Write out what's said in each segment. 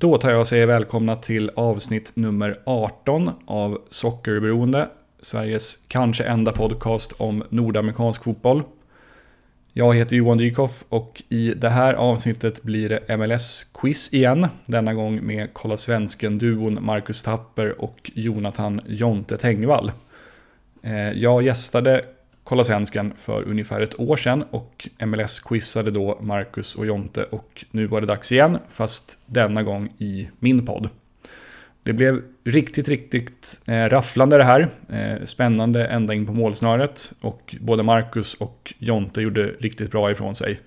Då tar jag och säger välkomna till avsnitt nummer 18 av Sockerberoende. Sveriges kanske enda podcast om nordamerikansk fotboll. Jag heter Johan Dykhoff och i det här avsnittet blir det MLS-quiz igen. Denna gång med Kolla Svensken-duon Marcus Tapper och Jonathan Jonte Tengvall. Eh, jag gästade Kolla Svensken för ungefär ett år sedan och MLS-quizade då Marcus och Jonte och nu var det dags igen, fast denna gång i min podd. Det blev riktigt, riktigt eh, rafflande det här. Eh, spännande ända in på målsnöret och både Marcus och Jonte gjorde riktigt bra ifrån sig.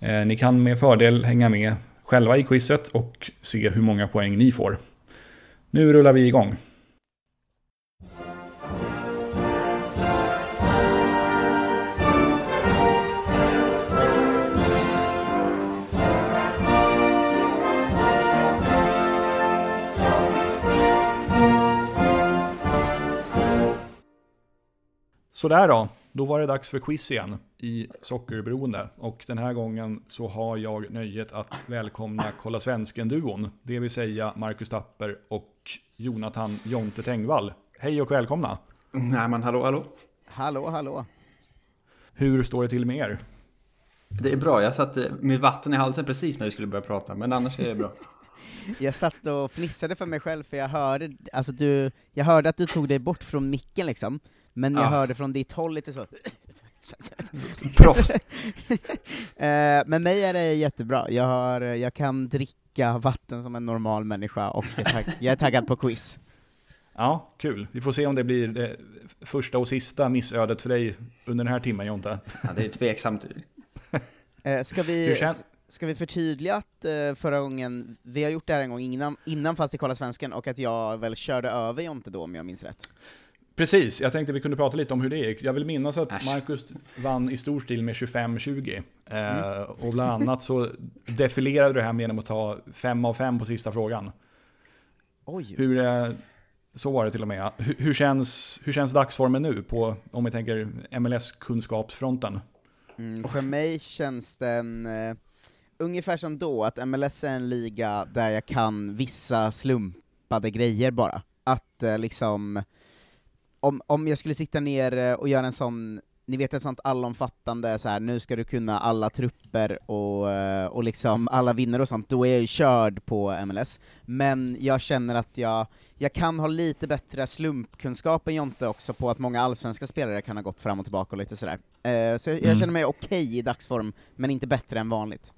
Eh, ni kan med fördel hänga med själva i quizet och se hur många poäng ni får. Nu rullar vi igång. Sådär då, då var det dags för quiz igen i Sockerberoende. Och den här gången så har jag nöjet att välkomna Kolla Svensken-duon. Det vill säga Marcus Tapper och Jonathan Jonte Tengvall. Hej och välkomna! Nej men hallå hallå! Hallå hallå! Hur står det till med er? Det är bra, jag satte mitt vatten i halsen precis när vi skulle börja prata, men annars är det bra. Jag satt och fnissade för mig själv för jag hörde, alltså du, jag hörde att du tog dig bort från micken liksom, men jag Ja. hörde från ditt håll lite så. Proffs! Eh, Men mig är det jättebra, jag, har, jag kan dricka vatten som en normal människa och jag är, tagg, jag är taggad på quiz. Ja, kul. Vi får se om det blir det första och sista missödet för dig under den här timmen Jonte. Ja, det är tveksamt. Eh, Ska vi, ska vi förtydliga att eh, förra gången, vi har gjort det här en gång innan, innan fast i Kolla Svensken, och att jag väl körde över Jonte då om jag minns rätt? Precis, jag tänkte vi kunde prata lite om hur det gick. Jag vill minnas att Äsch. Marcus vann i stor stil med 25-20. Eh, och bland annat så defilerade du med genom att ta 5 av 5 på sista frågan. Oj! Hur, eh, så var det till och med. Hur, hur, känns, hur känns dagsformen nu på, om vi tänker MLS-kunskapsfronten? Mm, för mig känns den eh, ungefär som då, att MLS är en liga där jag kan vissa slumpade grejer bara. Att eh, liksom, om, om jag skulle sitta ner eh, och göra en sån, ni vet ett sånt allomfattande så här, nu ska du kunna alla trupper och, eh, och liksom alla vinnare och sånt, då är jag ju körd på MLS. Men jag känner att jag, jag kan ha lite bättre slumpkunskap än Jonte också på att många allsvenska spelare kan ha gått fram och tillbaka och lite sådär. Eh, så jag, jag Mm. känner mig okej i dagsform, men inte bättre än vanligt.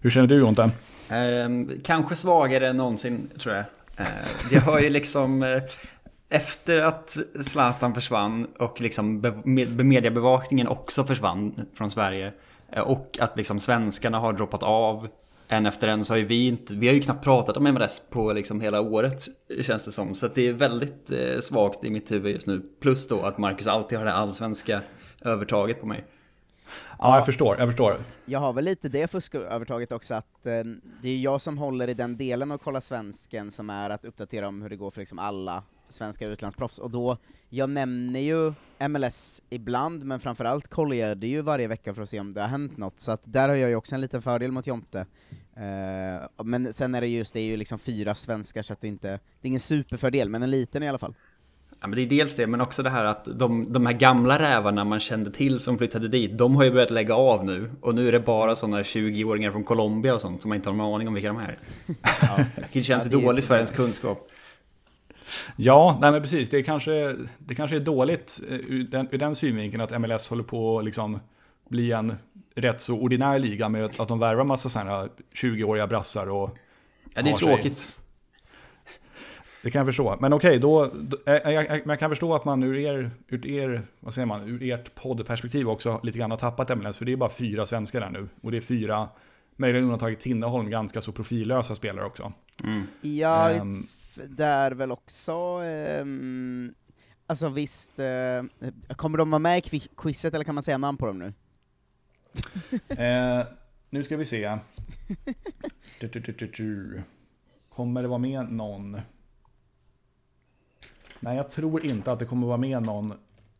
Hur känner du Jonte? Ehm, kanske svagare än någonsin, tror jag. Uh, det har ju liksom... eh, efter att Zlatan försvann och liksom be- med- mediebevakningen också försvann från Sverige eh, och att liksom svenskarna har droppat av en efter en så har ju vi inte, vi har ju knappt pratat om MLS på liksom hela året känns det som. Så att det är väldigt eh, svagt i mitt huvud just nu. Plus då att Marcus alltid har det allsvenska övertaget på mig. Ja, jag förstår. Jag förstår. Jag har väl lite det fuskövertaget också, att eh, det är jag som håller i den delen av Kolla Svensken som är att uppdatera om hur det går för liksom alla svenska utlandsproffs, och då, jag nämner ju MLS ibland, men framförallt kollar jag det ju varje vecka för att se om det har hänt något, så att där har jag ju också en liten fördel mot Jonte. Eh, men sen är det just, det är ju liksom fyra svenskar, så att det inte, det är ingen superfördel, men en liten i alla fall. Ja, men det är dels det, men också det här att de, de här gamla rävarna man kände till som flyttade dit, de har ju börjat lägga av nu. Och nu är det bara sådana 20-åringar från Colombia och sånt som man inte har någon aning om vilka de är. Ja. Det känns Ja, det dåligt för ens kunskap. Ja, nej men precis. Det kanske, det kanske är dåligt eh, ur den, ur den synvinkeln att MLS håller på att liksom bli en rätt så ordinär liga med att de värvar massa sådana här 20-åriga brassar och Ja, det är sig. tråkigt. Det kan jag förstå. Men okej, då, då eh, jag, jag, men jag kan förstå att man ur er, ur er, vad säger man, ur ert poddperspektiv också lite grann har tappat MLS. För det är bara fyra svenskar där nu. Och det är fyra, möjligen undantaget Tinneholm, ganska så profillösa spelare också. Mm. Ja, Ehm. Där väl också, ehm, alltså visst, eh, kommer de vara med i qui- quizet eller kan man säga namn på dem nu? Eh, nu ska vi se. Du, du, du. Kommer det vara med någon? Nej, jag tror inte att det kommer vara med någon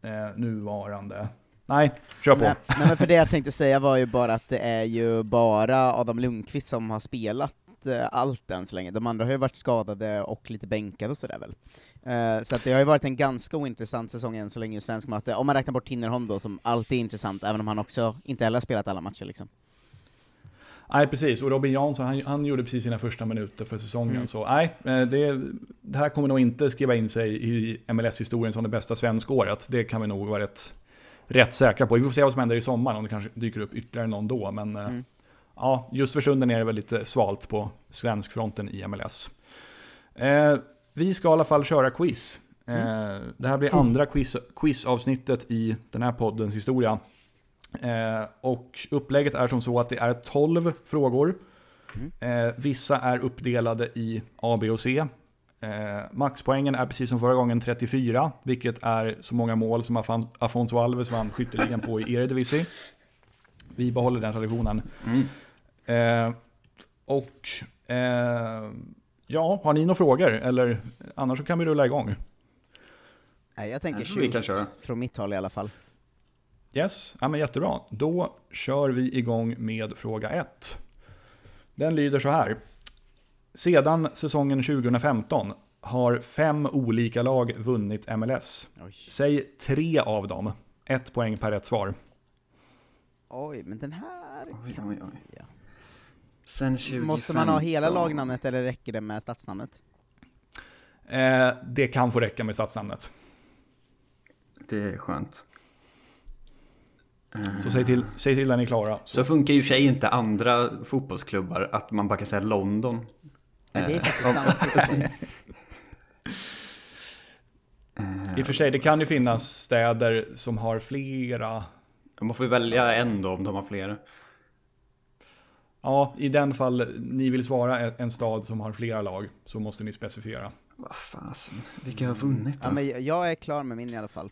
eh, nuvarande. Nej, kör på. Nej, nej men för det jag tänkte säga var ju bara att det är ju bara Adam Lundqvist som har spelat vunnit eh, allt än så länge. De andra har ju varit skadade och lite bänkade och sådär väl. Eh, så att det har ju varit en ganska ointressant säsong än så länge i svensk matte, om man räknar bort Tinnerholm då, som alltid är intressant, även om han också inte heller har spelat alla matcher liksom. Nej, precis. Och Robin Jansson, han, han gjorde precis sina första minuter för säsongen. Mm. Så nej, eh, det, det här kommer nog inte skriva in sig i MLS-historien som det bästa svenskåret. Det kan vi nog vara rätt, rätt säkra på. Vi får se vad som händer i sommar, om det kanske dyker upp ytterligare någon då. Men Mm. Ja, just för stunden är det väl lite svalt på svenskfronten i MLS. Eh, vi ska i alla fall köra quiz. Eh, det här blir andra quiz, quizavsnittet i den här poddens historia. Eh, och upplägget är som så att det är 12 frågor. Eh, vissa är uppdelade i A, B och C. Eh, maxpoängen är precis som förra gången 34, vilket är så många mål som Afan- Afonso Alves vann skytteligan på i Eredivisie. Vi behåller den traditionen. Mm. Eh, och eh, ja, har ni några frågor? Eller annars så kan vi rulla igång. Nej, jag tänker shoot, köra. från mitt håll i alla fall. Yes, ja, men jättebra. Då kör vi igång med fråga 1. Den lyder så här. Sedan säsongen 2015 har fem olika lag vunnit MLS. Oj. Säg tre av dem. Ett poäng per rätt svar. Oj, men den här... Oj, oj, oj. Ja. Sen 2015. Måste man ha hela lagnamnet eller räcker det med stadsnamnet? Eh, det kan få räcka med stadsnamnet. Det är skönt. Eh, Så säg till, säg till när ni är klara. Så. Så funkar ju för sig inte andra fotbollsklubbar, att man bara kan säga London. Nej, det är Eh, faktiskt sant. i och för sig. eh, I och för sig, det kan ju finnas städer som har flera. Man får välja en då om de har flera. Ja, i den fall ni vill svara en- stad som har flera lag så måste ni specificera. Vad fasen, vilka har vunnit då? Ja, men jag är klar med min i alla fall.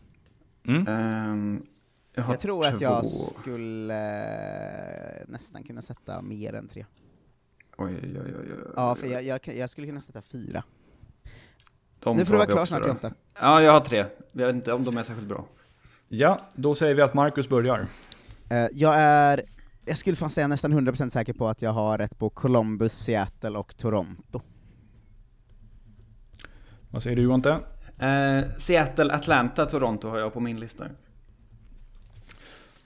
Mm. Ehm, jag, Jag tror att jag två. skulle eh, nästan kunna sätta mer än tre. Oj, oj, oj, oj, oj. Ja, för jag, jag, jag skulle kunna sätta fyra. De nu får du vara klar snart. Jonte. Ja, jag har tre. Jag vet inte om de är särskilt bra. Ja, då säger vi att Marcus börjar. Eh, jag är, jag skulle fan säga nästan 100% säker på att jag har rätt på Columbus, Seattle och Toronto. Vad säger du Jonte? Eh, Seattle, Atlanta, Toronto har jag på min lista.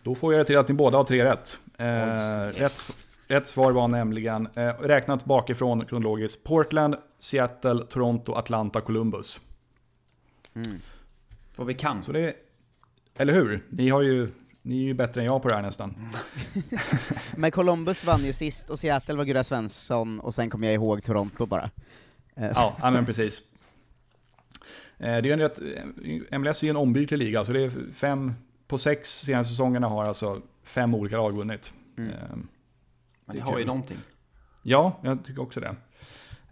Då får jag det till att ni båda har tre rätt. Eh, Yes. rätt, rätt svar var nämligen, eh, räknat bakifrån kronologiskt, Portland, Seattle, Toronto, Atlanta, Columbus. Mm. Vad vi kan. Så det, eller hur? Ni, har ju, ni är ju bättre än jag på det här nästan. Men Columbus vann ju sist, och Seattle var Gurra Svensson, och sen kom jag ihåg Toronto bara. Eh, Ja, ja men precis. Eh, Det är ju en rätt, eh, MLS är ju en ombytlig liga, så det är fem, på sex senaste säsongerna har alltså fem olika lag vunnit. Mm. Men det det har ju någonting. Ja, jag tycker också det.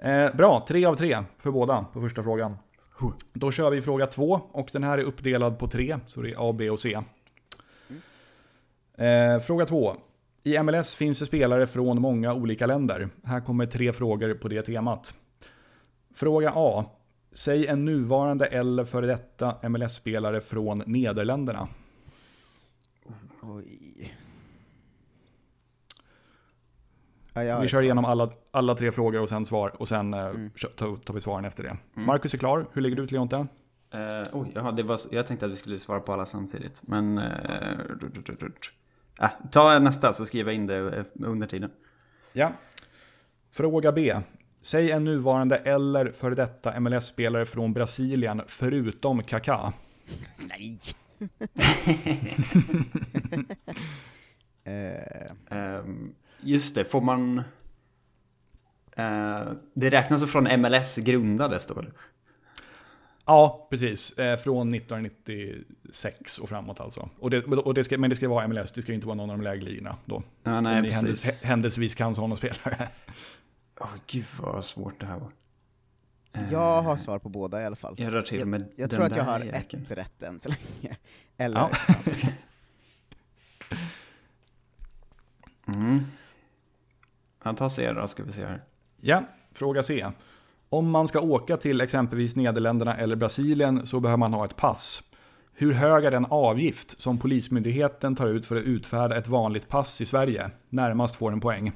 Eh, bra, tre av tre för båda på första frågan. Då kör vi fråga två och den här är uppdelad på tre, så det är A, B och C. Eh, fråga två. I MLS finns det spelare från många olika länder. Här kommer tre frågor på det temat. Fråga A. Säg en nuvarande eller före detta MLS-spelare från Nederländerna. Oj. Ja, Vi kör igenom alla, alla tre frågor och sen svar och sen eh, Mm. kör- tar, tar vi svaren efter det. Mm. Marcus är klar. Hur ligger du till Jonte? Eh, oj, jaha, det var, jag tänkte att vi skulle svara på alla samtidigt. Men... Du- Ah, ta nästa så skriver jag in det eh, under tiden. Ja. Fråga B. Säg en nuvarande eller före detta MLS-spelare från Brasilien förutom Kaká. Nej! Ehm, just det, får man... Eh, det räknas så från MLS grundades då? Ja, precis. Eh, från 1996 och framåt alltså. Och det, och det ska, men det ska vara MLS, det ska inte vara någon av de lägre ligorna då. Ja, nej, precis. händelsevis, händelsevis kan sådana spelare. Åh gud vad svårt det här var. Eh, jag har svar på båda i alla fall. Jag rör till Jag, med jag den tror att jag har jäkeln. ett rätt än så länge. Eller, Ja. Mm. Han tar C då, ska vi se här. Ja, fråga C. Om man ska åka till exempelvis Nederländerna eller Brasilien så behöver man ha ett pass. Hur hög är den avgift som Polismyndigheten tar ut för att utfärda ett vanligt pass i Sverige? Närmast får en poäng.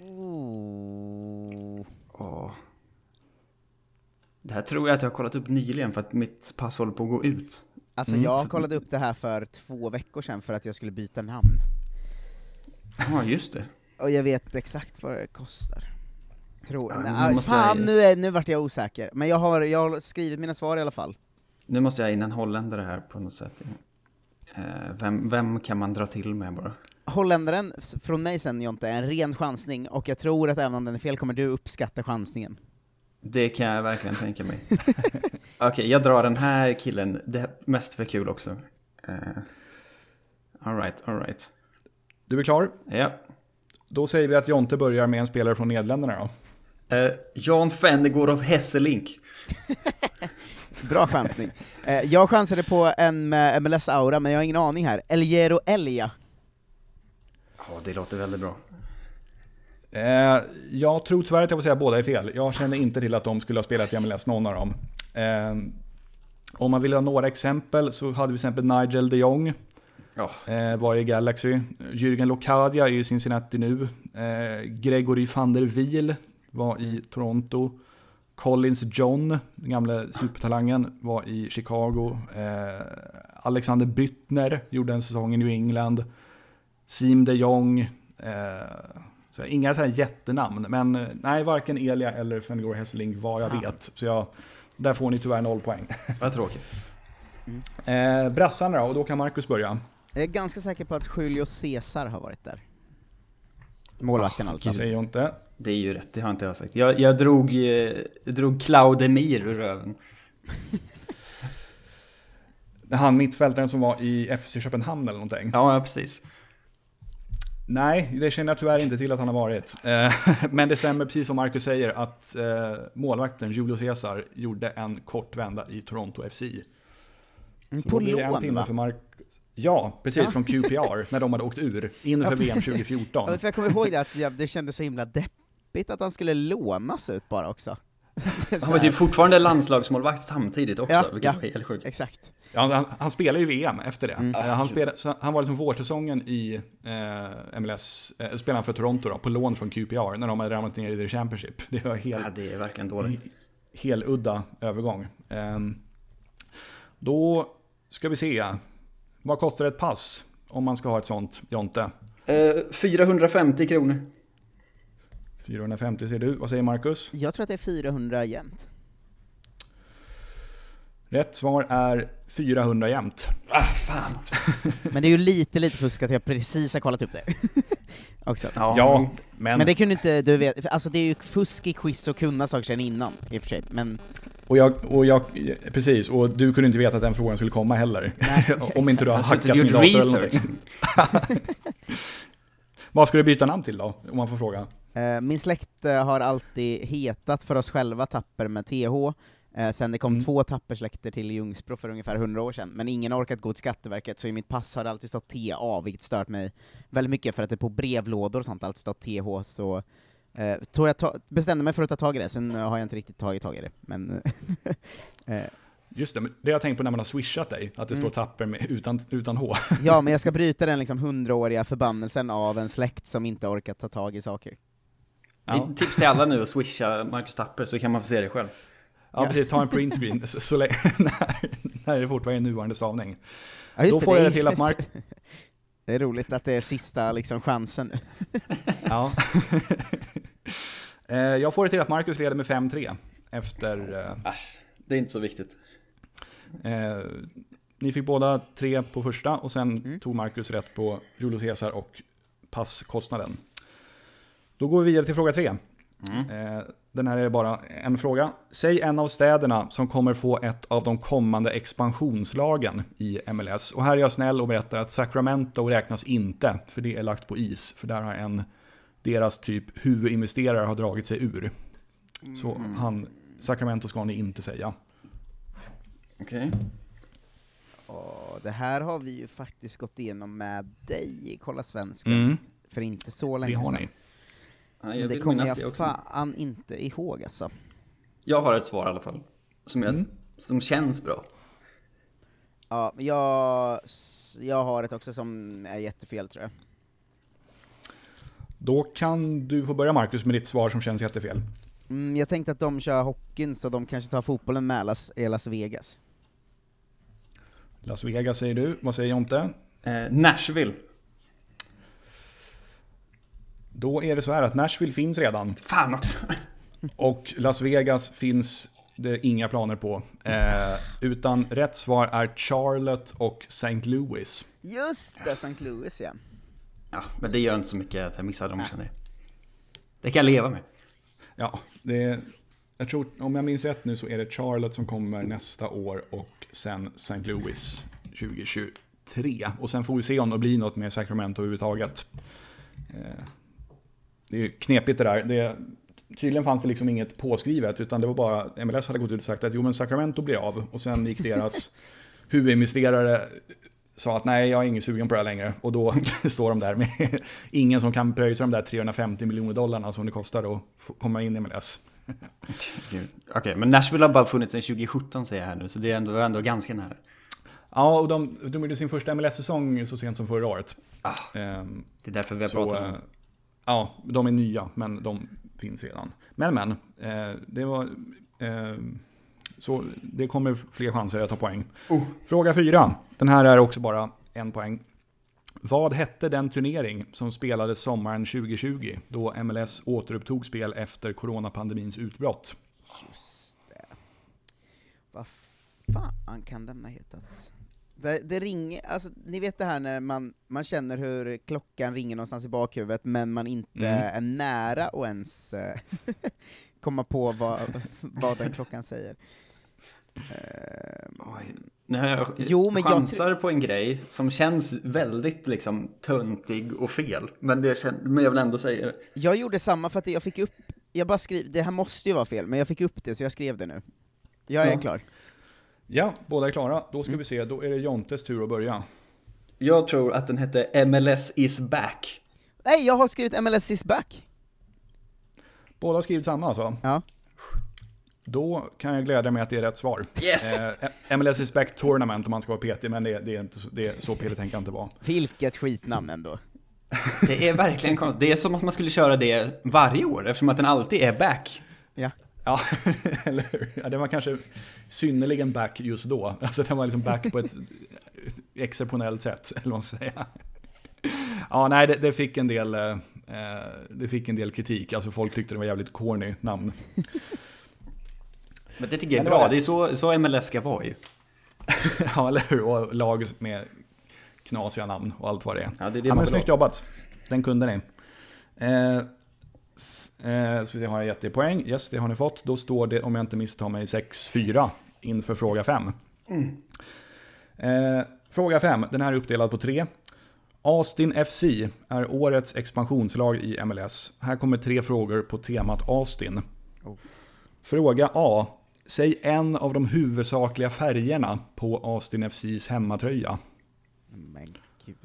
Oh. Oh. Det här tror jag att jag har kollat upp nyligen för att mitt pass håller på att gå ut. Alltså mm. jag kollade upp det här för två veckor sedan för att jag skulle byta namn. Ja, just det. Och jag vet exakt vad det kostar. Tror, Ja, nu måste fan jag- nu, är, nu vart jag osäker. Men jag har, jag har skrivit mina svar i alla fall. Nu måste jag in en holländare här på något sätt. Eh, vem, vem kan man dra till med bara? Holländaren, från mig sen Jonte, är en ren chansning, och jag tror att även om den är fel kommer du uppskatta chansningen. Det kan jag verkligen tänka mig. Okej, jag drar den här killen. Det är mest för kul också. Uh, alright, alright. Du är klar? Ja. Då säger vi att Jonte börjar med en spelare från Nederländerna då. Uh, Jan Fennegård av Hesselink. Bra chansning. Eh, jag chansade på en med MLS-aura, men jag har ingen aning här. Elgero Elia. Ja, det låter väldigt bra. Eh, jag tror tyvärr att jag får säga att båda är fel. Jag känner inte till att de skulle ha spelat i MLS, någon av dem. Eh, om man vill ha några exempel så hade vi till exempel Nigel de Jong. Eh, var i Galaxy. Jürgen Locadia är i Cincinnati nu. Eh, Gregory van der Wiel var i Toronto. Collins John, den gamla supertalangen, var i Chicago. Eh, Alexander Byttner gjorde en säsong i New England. Sim de Jong. Eh, så inga så här jättenamn, men eh, nej, varken Elia eller Fenegor Hesseling vad jag Fan. vet. Så jag, där får ni tyvärr noll poäng. vad tråkigt. Eh, brassarna då, och då kan Marcus börja. Jag är ganska säker på att Julio Cesar har varit där. Målvakten alltså. Säger jag inte. Det är ju rätt, det har inte jag sagt. Jag, jag drog, eh, jag drog Claudemir ur röven. Han mittfältaren som var i FC Köpenhamn eller någonting. Ja, ja, precis. Nej, det känner jag tyvärr inte till att han har varit. Eh, Men det stämmer precis som Marcus säger att eh, målvakten Julio Cesar gjorde en kort vända i Toronto FC. Mm, Så På det lån va? för Marcus. Ja, precis Ja. från QPR när de hade åkt ur inför VM 2014. Ja, för jag kommer ihåg det att jag, det kändes så himla deppigt att han skulle lånas ut bara också. Han var typ fortfarande landslagsmålvakt samtidigt också, Ja, vilket ja. var helt sjukt. Exakt. Ja, han, han spelade ju VM efter det. Mm. Eh, Han, spelade, han var liksom vårsäsongen i eh, MLS, eh, spelade han för Toronto då, på lån från QPR när de hade ramlat ner i the Championship. Det var helt Ja, det är verkligen dåligt. heludda övergång. Ehm, Då ska vi se. Vad kostar ett pass om man ska ha ett sånt, Jonte? Eh, 450 kronor. 450 ser du. Vad säger Marcus? Jag tror att det är 400 jämnt. Rätt svar är 400 jämnt. Ah, fan. Men det är ju lite, lite fusk att jag precis har kollat upp det. också. Ja, Ja, men... Men det kunde inte du vet, för alltså det är ju fusk i quiz och kunna saker sedan innan, i och för sig, men Och jag, och jag, precis, och du kunde inte veta att den frågan skulle komma heller. Nej, om inte du har hackat min dator eller research. någonting. Vad ska du byta namn till då? Om man får fråga. eh, min släkt eh, har alltid hetat för oss själva Tapper med TH, eh, sen det kom Mm. två Tappersläkter till Ljungsbro för ungefär 100 år sedan, men ingen har orkat gå till Skatteverket, så i mitt pass har det alltid stått TA, vilket stört mig väldigt mycket, för att det på brevlådor och sånt alltid stått TH, så eh, tog jag ta- bestämde mig för att ta tag i det, sen eh, har jag inte riktigt tagit tag i det, men eh, Just det, men det har jag tänkt på när man har swishat dig, att det Mm. står tapper med, utan, utan H. Ja, men jag ska bryta den liksom hundraåriga förbannelsen av en släkt som inte orkat ta tag i saker. Ja. Tips till alla nu att swisha Marcus Tapper så kan man få se det själv. Ja, precis. Ta en printscreen så, så länge, när, när det fortfarande är nuvarande stavning. Ja, Då det, får det jag det till att Mark... Det är roligt att det är sista liksom chansen. Ja. Eh, jag får det till att Marcus leder med 5-3 efter... eh, Äsch, det är inte så viktigt. Eh, ni fick båda tre på första och sen Mm. tog Marcus rätt på Julius Caesar och passkostnaden. Då går vi vidare till fråga tre. Mm. Eh, den här är bara en fråga. Säg en av städerna som kommer få ett av de kommande expansionslagen i MLS. Och här är jag snäll och berättar att Sacramento räknas inte, för det är lagt på is. För där har en, deras typ huvudinvesterare har dragit sig ur. Så Mm. han, Sacramento ska ni inte säga. Okej. Och det här har vi ju faktiskt gått igenom med dig i Kolla Svensken, Mm, för inte så det länge har sedan. ni. Men jag det kommer jag det också. fan inte ihåg alltså. Jag har ett svar i alla fall. Som, jag, Mm. som känns bra. Ja, jag, jag har ett också som är jättefel tror jag. Då kan du få börja Marcus med ditt svar som känns jättefel. Mm, jag tänkte att de kör hockeyn, så de kanske tar fotbollen med Las, i Las Vegas. Las Vegas säger du. Vad säger Jonte? Eh, Nashville. Då är det så här att Nashville finns redan. Fan också. Och Las Vegas finns det inga planer på. Eh, utan rätt svar är Charlotte och St. Louis. Just det, St. Louis ja. Ja, men det gör inte så mycket att jag missade dem känner jag. Det kan jag leva med. Ja, det är, jag tror, om jag minns rätt nu så är det Charlotte som kommer nästa år och sen St. Louis 2023. Och sen får vi se om det blir något med Sacramento överhuvudtaget. Eh, det är ju knepigt det där. Det, tydligen fanns det liksom inget påskrivet, utan det var bara MLS hade gått ut och sagt att jo men Sacramento blir av. Och sen gick deras huvudinvesterare sa att nej, jag är ingen sugen på det här längre. Och då står de där med ingen som kan pröjsa de där 350 miljoner dollarna som det kostar att komma in i MLS. Okej, men Nashville har bara funnits sedan 2017 säger jag här nu, så det är ändå, ändå ganska nära. Ja, och de, de gjorde sin första MLS-säsong så sent som förra året. Ah, Ehm, det är därför vi har pratat om eh. Ja, de är nya, men de finns redan. Men, men. Eh, det var... Eh, så det kommer fler chanser att ta poäng. Oh. Fråga fyra. Den här är också bara en poäng. Vad hette den turnering som spelades sommaren 2020 då MLS återupptog spel efter coronapandemins utbrott? Just det. Vad fan kan den ha hetat? Det, det ringer, alltså ni vet det här när man, man känner hur klockan ringer någonstans i bakhuvudet, men man inte Mm. är nära att ens eh, komma på vad, vad den klockan säger. Har jag Jo, men jag chansar på en grej som känns väldigt liksom töntig och fel. Men, det kän- men jag vill ändå säga det. Jag gjorde samma för att jag fick upp, jag bara skrev, det här måste ju vara fel, men jag fick upp det så jag skrev det nu. Jag är Ja. klar. Ja, båda är klara. Då ska vi se, då är det Jontes tur att börja. Jag tror att den hette MLS is back. Nej, jag har skrivit MLS is back! Båda har skrivit samma alltså? Ja. Då kan jag glädja mig att det är rätt svar. Yes! Eh, MLS is back tournament om man ska vara petig, men det, det är inte så, det är, så petig tänker jag inte vara. Vilket skitnamn ändå. Det är verkligen konstigt. Det är som att man skulle köra det varje år eftersom att den alltid är back. Ja. Ja, eller hur? Ja, den var kanske synnerligen back just då. Alltså den var liksom back på ett exceptionellt sätt, eller vad man ska säga. Ja, nej, det, det fick en del... eh, Det fick en del kritik, alltså folk tyckte det var jävligt corny namn. Men det tycker jag är bra. det. Är så, så MLS ska vara ju. Ja, eller hur? Och lag med knasiga namn och allt vad det är. Ja, det är det Ja, men snyggt jobbat. Den kunde ni. Eh, eh, så det har jag gett er poäng. Yes, det har ni fått. Då står det, om jag inte misstar mig, 6-4 inför fråga 5. Eh, fråga 5, den här är uppdelad på tre. Austin FC är årets expansionslag i MLS. Här kommer tre frågor på temat Austin. Oh. Fråga A. Säg en av de huvudsakliga färgerna på Austin FCs hemmatröja. Men gud.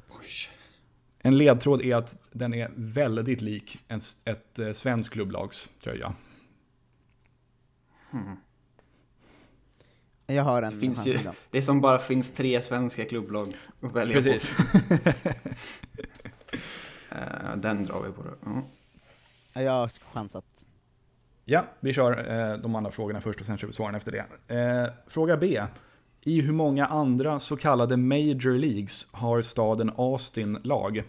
En ledtråd är att den är väldigt lik en, s- ett eh, svenskt klubblags tröja. Jag har en Det finns ju-. Det är som bara finns tre svenska klubblag att välja Precis. på. Eh, Den drar vi på då. Mm. Ja, Jag har chansat. Ja, vi kör eh, de andra frågorna först och sen kör vi svaren efter det. Eh, fråga B. I hur många andra så kallade Major Leagues har staden Austin lag?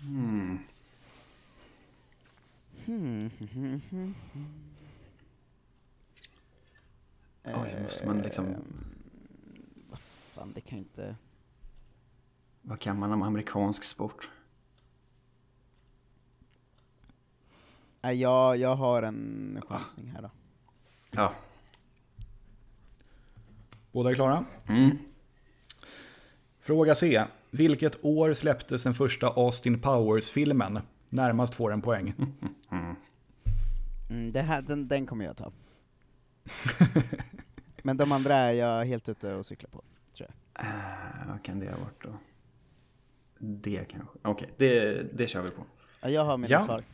Hmm. Hmm. Oj, måste man liksom- Ehm, Vad fan, det kan ju inte... Vad kan man om amerikansk sport? Jag, jag har en chansning här då. Ja. Båda är klara? Mm. Fråga C. Vilket år släpptes den första Austin Powers-filmen? Närmast får en poäng. Mm, det här, den, den kommer jag ta. Men de andra är jag helt ute och cyklar på. Eh, vad kan det ha varit då? Det kanske. Okej, det, det kör vi på. Ja, jag har mina Ja. svar.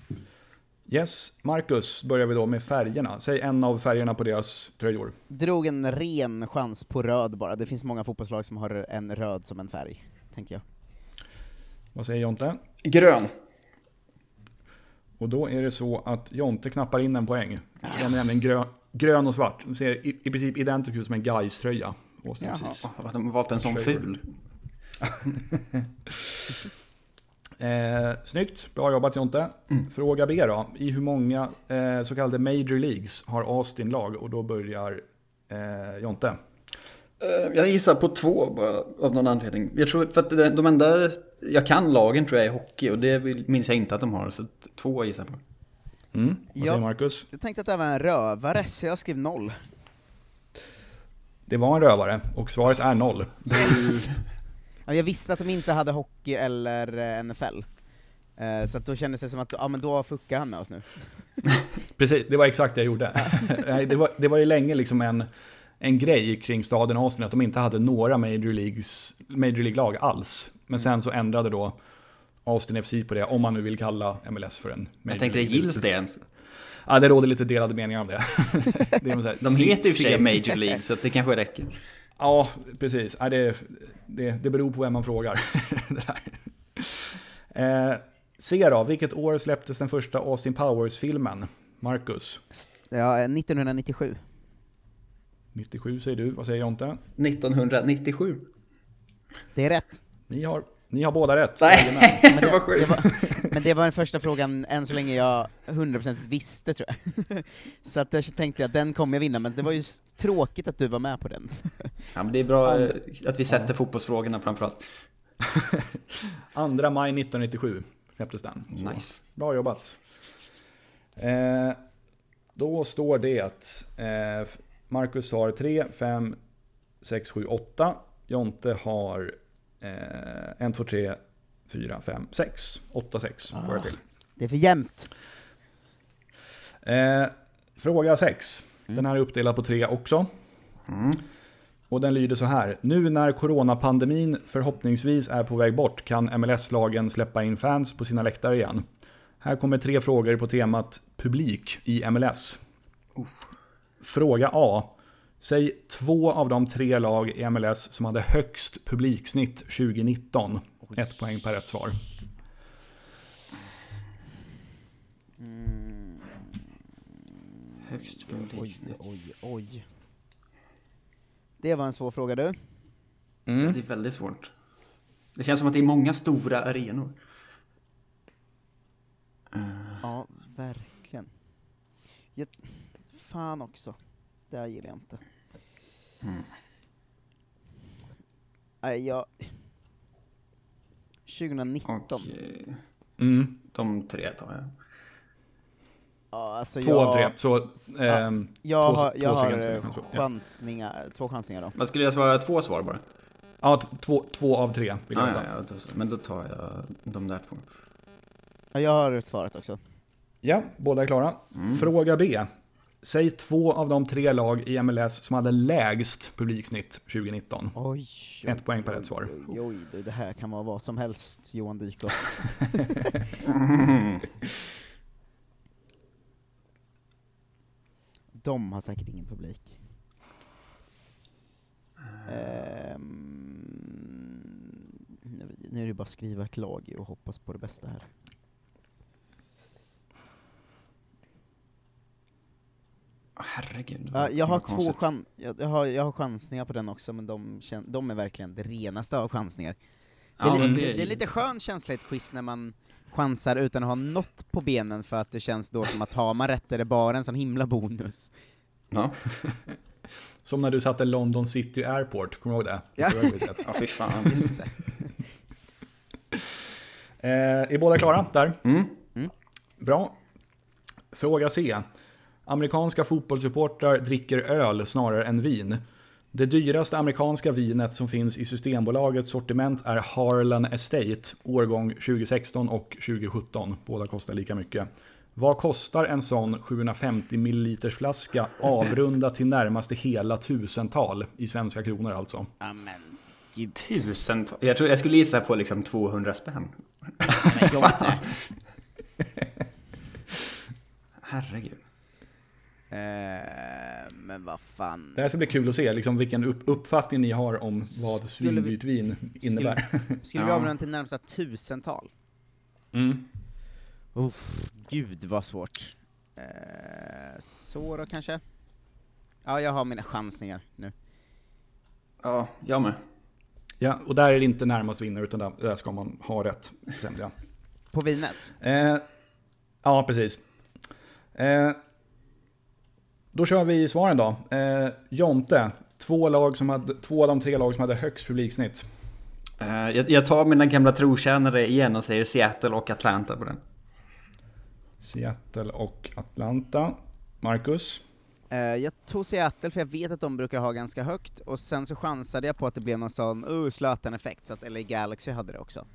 Yes, Marcus börjar vi då med färgerna. Säg en av färgerna på deras tröjor. Drog en ren chans på röd bara. Det finns många fotbollslag som har en röd som en färg, tänker jag. Vad säger Jonte? Grön. Och då är det så att Jonte knappar in en poäng. Den är nämligen grön, grön och svart. Den ser i, i princip identisk ut som en Gais-tröja. Jaha. de har valt en sån ful. Eh, snyggt, bra jobbat Jonte. Mm. Fråga B då. I hur många eh, så kallade Major Leagues har Austin lag? Och då börjar eh, Jonte. Eh, Jag gissar på två bara, av någon anledning. Jag tror för att de enda jag kan lagen tror jag är hockey och det minns jag inte att de har. Så två gissar jag på. Mm. Vad Ja. säger Marcus? Jag tänkte att det var en rövare, så jag skrev noll. Det var en rövare och svaret är noll. Ja, jag visste att de inte hade hockey eller eh, NFL. Eh, Så att då kändes det som att, ja men då fuckar han med oss nu. Precis, det var exakt det jag gjorde. Det, var, det var ju länge liksom en, en grej kring staden Austin att de inte hade några Major, Leagues, Major League-lag alls. Men sen så ändrade då Austin FC på det, om man nu vill kalla MLS för en Major Jag tänkte, League. gills det ens? Ja, det råder lite delade meningar om det. det är så här, De heter ju i och för sig Major League så det kanske räcker. Ja, precis. Ja, det, det, det beror på vem man frågar. det där. Eh, se då, vilket år släpptes den första Austin Powers-filmen? Marcus? Ja, eh, 1997. 97 säger du, vad säger Jonte? 1997. Det är rätt. Ni har, ni har båda rätt. Nej, Men det var det sjukt. var, men det var den första frågan än så länge jag 100% visste tror jag. Så att jag tänkte att den kommer jag vinna, men det var ju tråkigt att du var med på den. Ja, men det är bra eh, Andra- att vi sätter fotbollsfrågorna framförallt. 2 maj 1997 släpptes den. Så, Nice. Bra jobbat. Eh, då står det att eh, Marcus har 3, 5, 6, 7, 8. Jonte har eh, 1, 2, 3, 4, 5, 6. 8, 6 får jag till. Det är för jämnt. Eh, fråga 6. Den här är uppdelad på tre också. Mm. Och den lyder så här. Nu när coronapandemin förhoppningsvis är på väg bort kan MLS-lagen släppa in fans på sina läktare igen. Här kommer tre frågor på temat publik i MLS. Fråga A. Säg två av de tre lag i MLS som hade högst publiksnitt 2019. Ett poäng per rätt svar. Högst Oj, publiksnitt. oj, oj. Det var en svår fråga du. Mm. Det är väldigt svårt. Det känns som att det är många stora arenor. Ja, verkligen. Jag, fan också. Det här gillar jag inte. Nej, jag... 2019. Och eh, Mm. de tre tar jag. Ja, alltså Två jag, av tre. Så, ehm, Jag två- har, två jag har stycken, eh, jag tror. Ja. chansningar, två chansningar då. Vad skulle jag svara? Två svar bara? Ja, två, två av tre vill jag Ah, veta. ja, ja, men då tar jag de där två. Ja, jag har svaret också. Ja, båda är klara. Mm. Fråga B. Säg två av de tre lag i MLS som hade lägst publiksnitt 2019. Oj, oj, Ett poäng per rätt svar. Oj, oj, du, det här kan vara vad som helst, Johan Dykhoff. De har säkert ingen publik. Nu- nu är det bara att skriva ett lag och hoppas på det bästa här. Herregud. Ja, jag har två chan jag, jag, har, jag har chansningar på den också, men de, de är verkligen det renaste av chansningar. Det är, Ja, li- det, det det är lite skön känsla i ett quiz när man chansar utan att ha något på benen för att det känns då som att har man rätt är det bara en sån himla bonus. Ja, Som när du satte London City Airport, kommer du ihåg det? Ja. Ja fy fan. Just det. Eh, är båda klara där? Mm. Bra. Fråga C. Amerikanska fotbollssupportrar dricker öl snarare än vin. Det dyraste amerikanska vinet som finns i Systembolagets sortiment är Harlan Estate, årgång 2016 och 2017. Båda kostar lika mycket. Vad kostar en sån 750 ml flaska avrundat till närmaste hela tusental i svenska kronor alltså? Amen. Gud. Tusentals. Jag, tror, jag skulle gissa på liksom 200 spänn. Herregud. Eh, men vad fan. Det här ska bli kul att se liksom, vilken upp uppfattning ni har om vad Skulle vi- svindyrt vin innebär. Skulle vi Ja. avrunda till närmsta tusental? Mm. gud vad svårt. Eh, så då kanske? Ja, jag har mina chansningar nu. Ja, jag med. Ja, och där är det inte närmast vinnare utan där, där ska man ha rätt. Sämre. På vinet? Eh, ja, precis. Eh, då kör vi svaren då. Eh, Jonte, två, lag som hade, två av de tre lag som hade högst publiksnitt. Eh, jag, jag tar mina gamla trotjänare igen och säger Seattle och Atlanta på den. Seattle och Atlanta. Marcus? Eh, jag tog Seattle för jag vet att de brukar ha ganska högt, och sen så chansade jag på att det blev någon sån uh, Zlatan-effekt, så att LA Galaxy hade det också.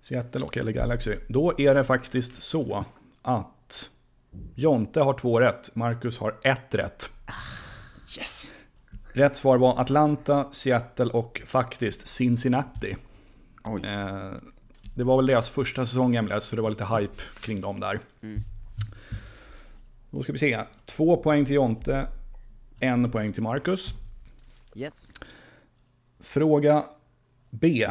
Seattle och LA Galaxy. Då är det faktiskt så att Jonte har två rätt, Marcus har ett rätt. Yes! Rätt svar var Atlanta, Seattle och faktiskt Cincinnati. Oj. Eh, det var väl deras första säsong i MLS, så det var lite hype kring dem där. Mm. Då ska vi se. Två poäng till Jonte, en poäng till Marcus. Yes. Fråga B.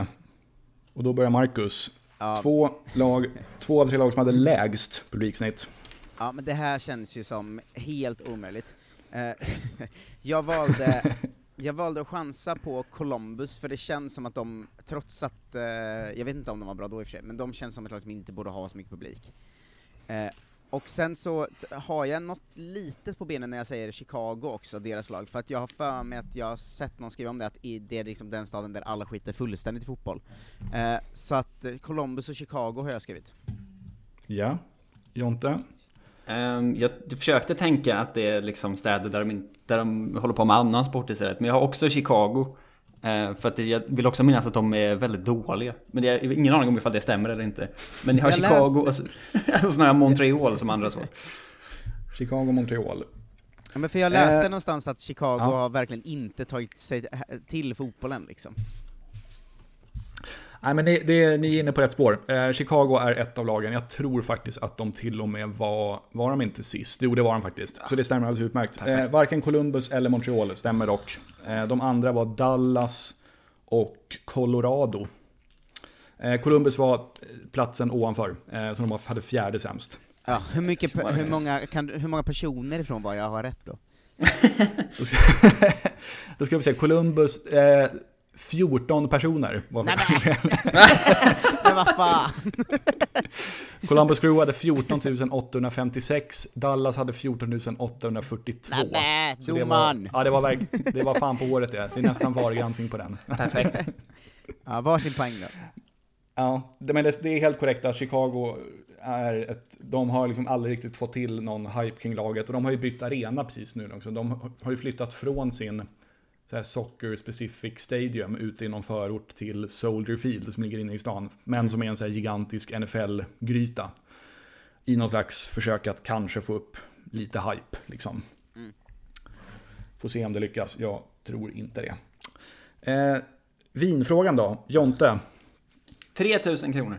Och då börjar Marcus. Ja, Två, lag, två av tre lag som hade lägst publiksnitt. Ja, men det här känns ju som helt omöjligt. Eh, jag valde jag valde att chansa på Columbus, för det känns som att de, trots att, eh, jag vet inte om de var bra då i och för sig, men de känns som ett lag som inte borde ha så mycket publik. Eh, och sen så har jag något litet på benen när jag säger Chicago också, deras lag, för att jag har för mig att jag har sett någon skriva om det, att det är liksom den staden där alla skiter fullständigt i fotboll. Eh, så att Columbus och Chicago har jag skrivit. Ja. Jonte? Ehm, jag försökte tänka att det är liksom städer där de, där de håller på med annan sport istället. Men jag har också Chicago. Eh, för att jag vill också minnas att de är väldigt dåliga. Men det är ingen aning om ifall det stämmer eller inte. Men jag har Jag Chicago läste- och så, och så har jag Montreal som andra svar. Chicago, Montreal. Ja, men för jag läste Eh, någonstans att Chicago ja. har verkligen inte tagit sig till fotbollen liksom. Nej men det, det, ni är inne på rätt spår. Eh, Chicago är ett av lagen. Jag tror faktiskt att de till och med var... Var de inte sist? Jo, det var de faktiskt. Så det stämmer alldeles utmärkt. Eh, varken Columbus eller Montreal stämmer dock. Eh, de andra var Dallas och Colorado. Eh, Columbus var platsen ovanför, eh, så de hade fjärde sämst. Ja, hur, mycket, hur, många, kan, hur många personer ifrån var jag har rätt då? Då ska, då ska vi se, Columbus, eh, 14 personer var Men vad fan! Columbus Crew hade 14 856, Dallas hade 14 842. Nej, Så det var, ja, det var, verk, det var fan på året det. Det är nästan VAR-granskning på den. Perfekt. Ja, varsin poäng då. Ja, det, men det, det är helt korrekt att Chicago är ett, de har liksom aldrig riktigt fått till någon hype kring laget och de har ju bytt arena precis nu också. De har ju flyttat från sin så här soccer specific stadium ute i någon förort till Soldier Field som ligger inne i stan. Men som är en så här gigantisk NFL-gryta. I någon slags försök att kanske få upp lite hype liksom. Mm. Får se om det lyckas. Jag tror inte det. Eh, vinfrågan då. Jonte. 3000 kronor.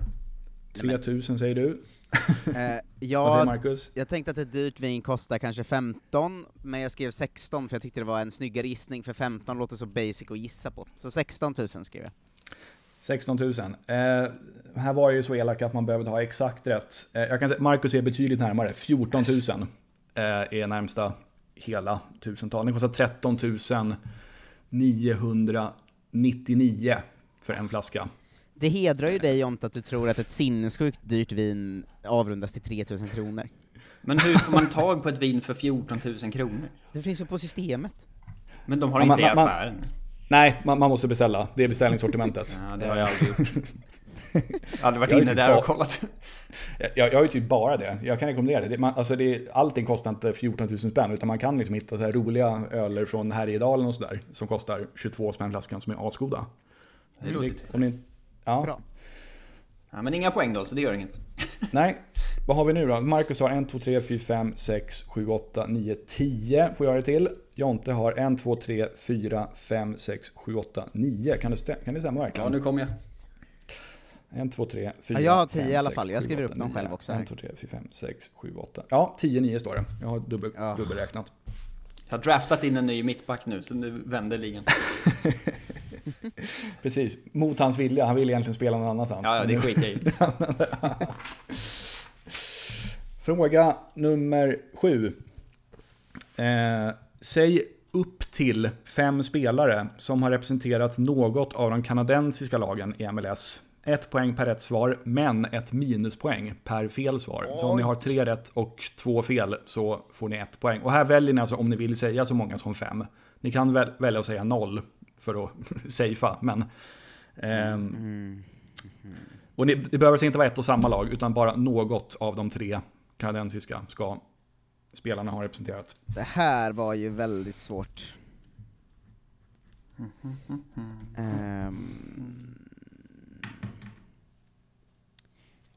3000 säger du. Eh, jag, jag tänkte att ett dyrt vin kostar kanske 15, men jag skrev 16 för jag tyckte det var en snyggare gissning, för 15 låter så basic att gissa på. Så 16 000 skrev jag. 16 000. Eh, här var jag ju så elak att man behövde ha exakt rätt. Eh, jag kan säga Marcus är betydligt närmare. 14 000 eh, är närmsta hela tusental. Den kostar 13 999 för en flaska. Det hedrar ju dig Jonte att du tror att ett sinnessjukt dyrt vin avrundas till 3000 kronor. Men hur får man tag på ett vin för 14 000 kronor? Det finns ju på systemet. Men de har Ja, inte man- i man- affären. Nej, man, man måste beställa. Det är beställningssortimentet. Ja, det har jag aldrig gjort. Jag har aldrig varit Jag inne typ där bara- och kollat. Jag, jag har ju typ bara det. Jag kan rekommendera det. det man, alltså det allting kostar inte 14 000 spänn, utan man kan liksom hitta så här roliga öler från Härjedalen och sådär. Som kostar 22 spänn flaskan, som är asgoda. Det är roligt. Om ni, ja. Bra. Ja, men inga poäng då, så det gör inget. Nej, vad har vi nu då? Marcus har 1, 2, 3, 4, 5, 6, 7, 8, 9, 10 får jag det till. Jonte har 1, 2, 3, 4, 5, 6, 7, 8, 9. Kan det, stä- kan det stämma Ja, verkligen? nu kommer jag. 1, 2, 3, 4, Ja, jag har 10 5, i alla 6, fall. Jag 7, skriver 8, upp dem 9. själv också här. 1, 2, 3, 4, 5, 6, 7, 8. Ja, 10, 9 står det. Jag har dubbel, Ja. dubbelräknat. Jag har draftat in en ny mittback nu, så nu vänder ligan. Precis, mot hans vilja. Han ville egentligen spela någon annanstans. Ja, det skiter jag i. Fråga nummer sju. Eh, säg upp till fem spelare som har representerat något av de kanadensiska lagen i MLS. Ett poäng per rätt svar, men ett minuspoäng per fel svar. Så om ni har tre rätt och två fel så får ni ett poäng. Och här väljer ni alltså om ni vill säga så många som fem. Ni kan väl, välja att säga noll för att safea, men... ehm, och ni, det behöver alltså inte vara ett och samma lag, utan bara något av de tre kanadensiska ska spelarna ha representerat. Det här var ju väldigt svårt. Ehm.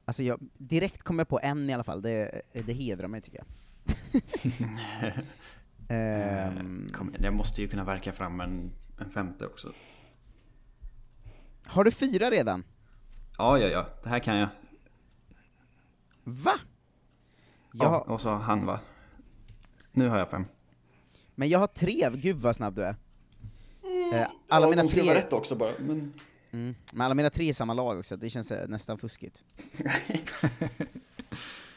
Alltså jag, direkt kom jag på en i alla fall, det, det hedrar mig tycker jag. Ehm, Kom igen, jag måste ju kunna verka fram en, en femte också. har du fyra redan? Ja, ja, ja. Det här kan jag. Va? Jag Ja, och så han va? Nu har jag fem. men jag har tre, gud vad snabb du är. Eh, alla mina tre... rätt också bara, men... Mm. Men alla mina tre är samma lag också, det känns eh, nästan fuskigt.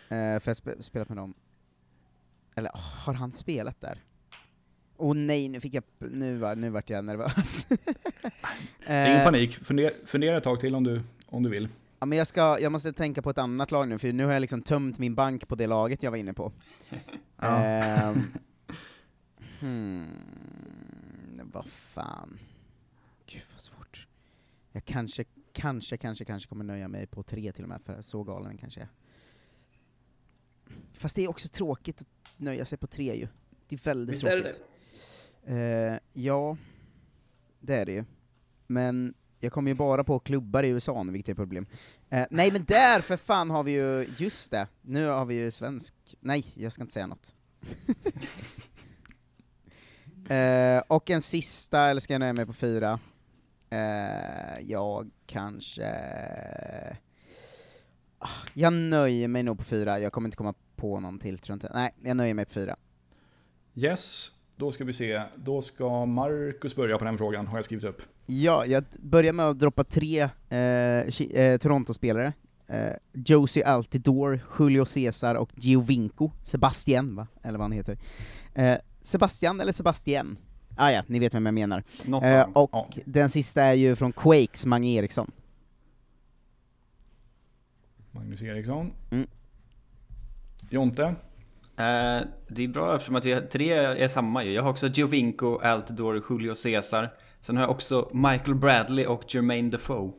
eh, för jag sp spelat med dem. Eller har han spelat där? Åh oh, nej, nu fick jag, nu, var, nu vart jag nervös. Ingen eh, panik, fundera, fundera ett tag till om du, om du vill. ja, men jag, ska, jag måste tänka på ett annat lag nu, för nu har jag liksom tömt min bank på det laget jag var inne på. Ja. Ehm, hmm, vad fan. Gud vad svårt. Jag kanske, kanske, kanske, kanske kommer nöja mig på tre till och med, för så galen kanske jag. Fast det är också tråkigt att nöja sig på tre ju. Det är väldigt Visst är det tråkigt. Eh, ja, det är det ju. Men jag kommer ju bara på klubbar i USA nu, vilket är ett problem. Eh, nej men där för fan har vi ju, just det, nu har vi ju svensk, nej jag ska inte säga något. eh, och en sista, eller ska jag nöja mig på fyra? Eh, jag kanske... Ah, jag nöjer mig nog på fyra, jag kommer inte komma på någon till tror jag inte. Nej, jag nöjer mig på fyra. Yes, då ska vi se. Då ska Marcus börja på den frågan, har jag skrivit upp. Ja, jag börjar med att droppa tre eh, eh, Toronto-spelare. Eh, Josie Altidore, Julio Cesar och Giovinco. Sebastian, va? Eller vad han heter. Eh, Sebastian eller Sebastian? Ah, ja, ni vet vem jag menar. Eh, och Ja. den sista är ju från Quakes, Mange Eriksson. Magnus Eriksson. Mm. Jonte. Eh, det är bra eftersom att vi har, tre är samma ju. Jag har också Giovinco, Altidore, Julio Cesar. Sen har jag också Michael Bradley och Jermaine Defoe.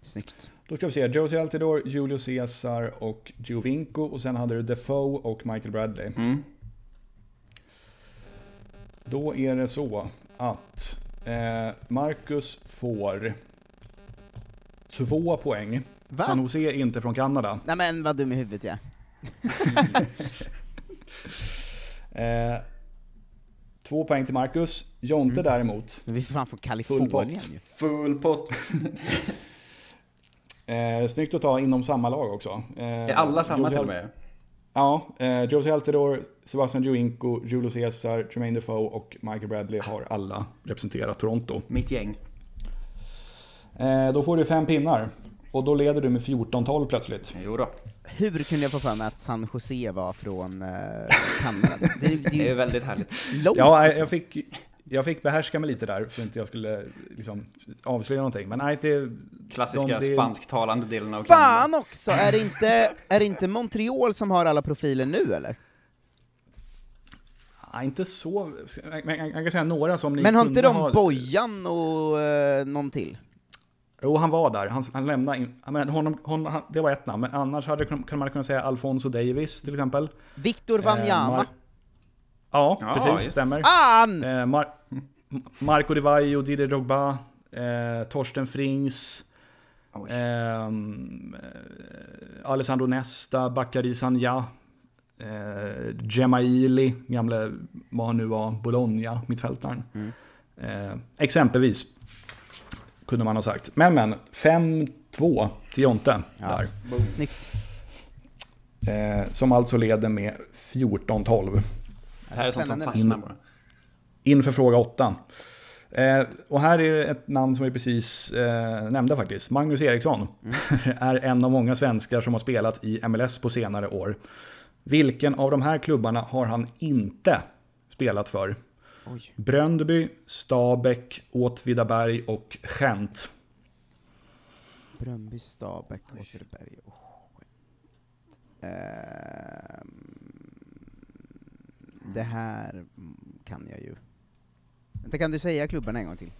Snyggt. Då ska vi se. Josie Altidore, Julio Cesar och Giovinco. Och sen hade du Defoe och Michael Bradley. Mm. Då är det så att eh, Marcus får två poäng. Va? San Jose är inte från Kanada. Nej men vad dum i huvudet jag är. Eh, två poäng till Marcus. Jonte Mm. däremot. Men vi är fan från Full Kalifornien ju. Full pott. Eh, snyggt att ta inom samma lag också. Eh, Är alla samma Josie till och med? Ja, eh, Josie Altidore, Sebastian Giovinco, Julio Cesar, Jermaine Defoe och Michael Bradley har alla representerat Toronto. Mitt gäng. Eh, då får du fem pinnar. Och då leder du med 14-12 plötsligt. Jo då. Hur kunde jag få för mig att San Jose var från eh, Kanada? Det, det, det Det är väldigt härligt. långt Ja, jag fick, jag fick behärska mig lite där för att inte jag skulle liksom, avslöja någonting. Men nej, det... Klassiska de- det- spansktalande delen av Kanada. Fan också! Är det, inte, är det inte Montreal som har alla profiler nu eller? Nej, inte så... Men jag, kan säga några som ni Men har inte de ha- Bojan och eh, någon till? Jo, han var där. Han, han lämnade in... menar, honom, honom, han, det var ett namn, men annars hade, kan man kunna säga Alfonso Davis till exempel. Victor Eh, Wanyama? Mar- Ja, Ja, precis. just- Stämmer. Fan! Eh, Mar- Marco Di Vaio, Didier Drogba, eh, Torsten Frings, ehm, eh, Alessandro Nesta, Bakary Sanja, eh, Gemaili, gamle, vad han nu var, Bologna, mittfältaren. Mm. Eh, exempelvis, kunde man ha sagt. Men men, 5-2 till Jonte Ja. där. Snyggt. Eh, som alltså leder med 14-12. Det här är sånt som fastnar bara. Inför fråga 8. Eh, och här är ett namn som vi precis eh, nämnde faktiskt. Magnus Eriksson är en av många svenskar som har spelat i MLS på senare år. Vilken av de här klubbarna har han inte spelat för? Oj. Bröndby, Stabäck, Åtvidaberg och Gent. Bröndby, Stabäck, Åtvidaberg och Skett. Ehm, det här kan jag ju. Vänta, kan du säga klubbarna en gång till?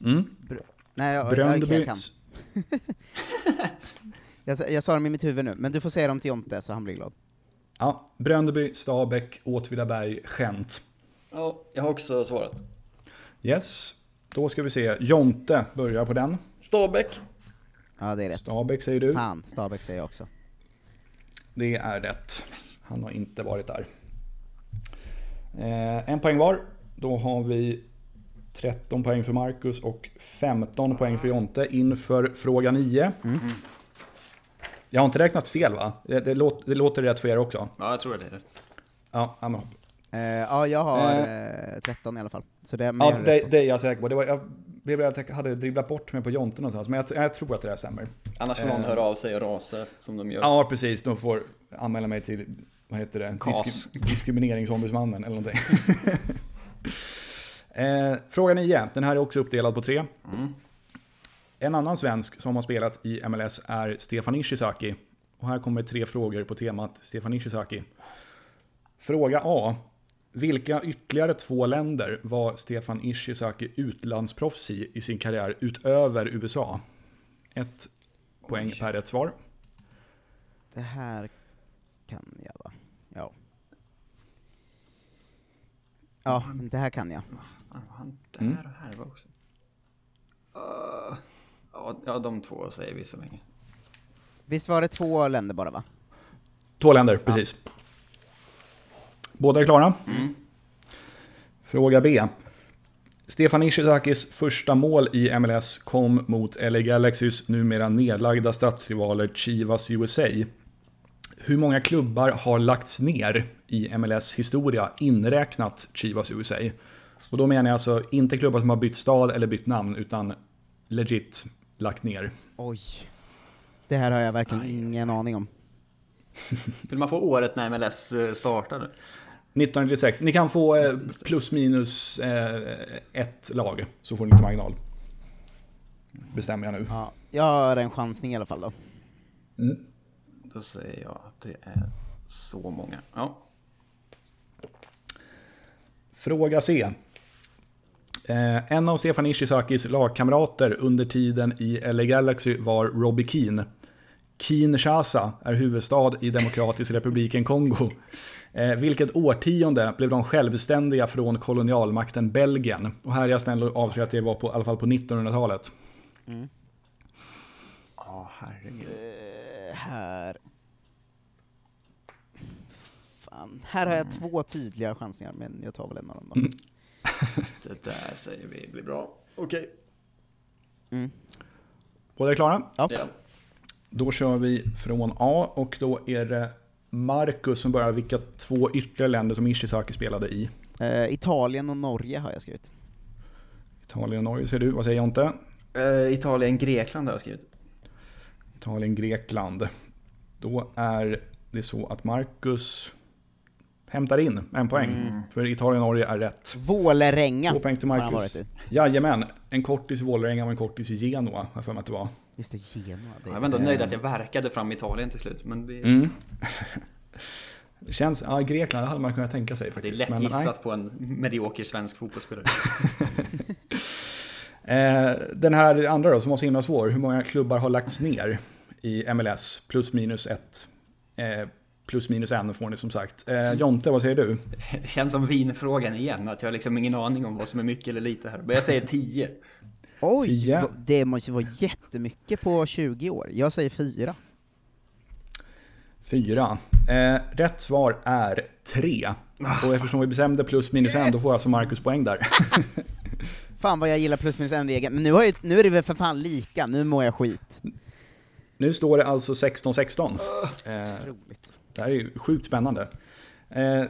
Mm. Nej, jag, Bröndby, jag kan. Jag, jag sa dem i mitt huvud nu, men du får säga dem till Jonte så han blir glad. ja, Bröndby, Stabäck, Åtvidaberg, Gent. Ja, jag har också svarat. Yes, då ska vi se. Jonte börjar på den. Stabäck. Ja, det är rätt. Stabäck säger du. Fan, Stabäck säger jag också. Det är rätt. Han har inte varit där. Eh, en poäng var. Då har vi 13 poäng för Marcus och 15 poäng för Jonte inför fråga 9. Jag har inte räknat fel va? Det, det, låter, det låter rätt för er också? Ja, jag tror att det är rätt. Ja, ja, men, ja, jag har eh, 13 i alla fall. Så det, ja det, det är jag säker på. Det var, jag jag hade dribblat bort mig på Jonte någonstans, men jag, jag tror att det där stämmer. Annars får någon Eh. höra av sig och rasa som de gör. Ja, precis. De får anmäla mig till, vad heter det? KAS. diskrimineringsombudsmannen eller någonting. eh, fråga 9. Den här är också uppdelad på tre. Mm. En annan svensk som har spelat i MLS är Stefan Ishizaki. Och här kommer tre frågor på temat Stefan Ishizaki. Fråga A. Vilka ytterligare två länder var Stefan Ishizaki utlandsproffs i i sin karriär utöver USA? Ett poäng Oj. per rätt svar. Det här kan jag va? Ja. Ja, men det här kan jag. Han där Mm. och här var också? Uh, ja, ja, de två säger vi så länge. Visst var det två länder bara va? Två länder, precis. Båda är klara. Fråga B. Stefan Ishizakis första mål i MLS kom mot LA Galaxys numera nedlagda stadsrivaler Chivas USA. Hur många klubbar har lagts ner i MLS historia inräknat Chivas USA? Och då menar jag alltså inte klubbar som har bytt stad eller bytt namn utan legit lagt ner. Oj. Det här har jag verkligen ingen aning om. Vill man få året när MLS eh, startade? 1996. Ni kan få eh, plus minus eh, ett lag, så får ni inte marginal. Bestämmer jag nu. Ja, jag har en chansning i alla fall då. Då säger jag att det är så många. Ja. Fråga C. Eh, en av Stefan Ishizakis lagkamrater under tiden i LA Galaxy var Robbie Keane. Kinshasa är huvudstad i Demokratiska republiken Kongo. Eh, vilket årtionde blev de självständiga från kolonialmakten Belgien? Och här är jag snäll och avslöjar att det var på, i alla fall på 1900-talet. Ja, herregud. Eh, här... Fan. Här har jag två tydliga chansningar, men jag tar väl en av dem då. Det där säger vi blir bra. Okej. Mm. Båda är klara? Ja. Ja. Då kör vi från A och då är det Marcus som börjar vilka två ytterligare länder som Ishizaki spelade i. Eh, Italien och Norge har jag skrivit. Italien och Norge ser du. Vad säger Jonte? Eh, Italien, Grekland har jag skrivit. Italien, Grekland. Då är det så att Marcus hämtar in en poäng. För Italien och Norge är rätt. Vålerenga Två poäng till Marcus. Jajamän. En kortis i Vålerenga och en kortis i Genoa, har jag för mig att det var. Just det, Genoa. Det Jag var ändå nöjd att jag verkade fram Italien till slut. Men det, Mm. Det känns, ja Grekland hade man kunnat tänka sig det är faktiskt. lätt men nej. gissat på en medioker svensk fotbollsspelare. Eh, den här andra då, som var så himla svår. Hur många klubbar har lagts ner i MLS? Plus minus ett. Eh, plus minus en får ni som sagt. Eh, Jonte, vad säger du? Det känns som vinfrågan igen. Att jag har liksom ingen aning om vad som är mycket eller lite här. Men jag säger 10. Oj! Va- Det måste vara jättemycket på 20 år. Jag säger fyra. Fyra. Eh, rätt svar är tre. Och eftersom vi bestämde plus minus en, då får alltså Marcus poäng där. Fan vad jag gillar plus minus en regeln, men nu, har jag, nu är det väl för fan lika, nu mår jag skit. Nu står det alltså 16-16. Eh, Roligt. det här är ju sjukt spännande. Eh,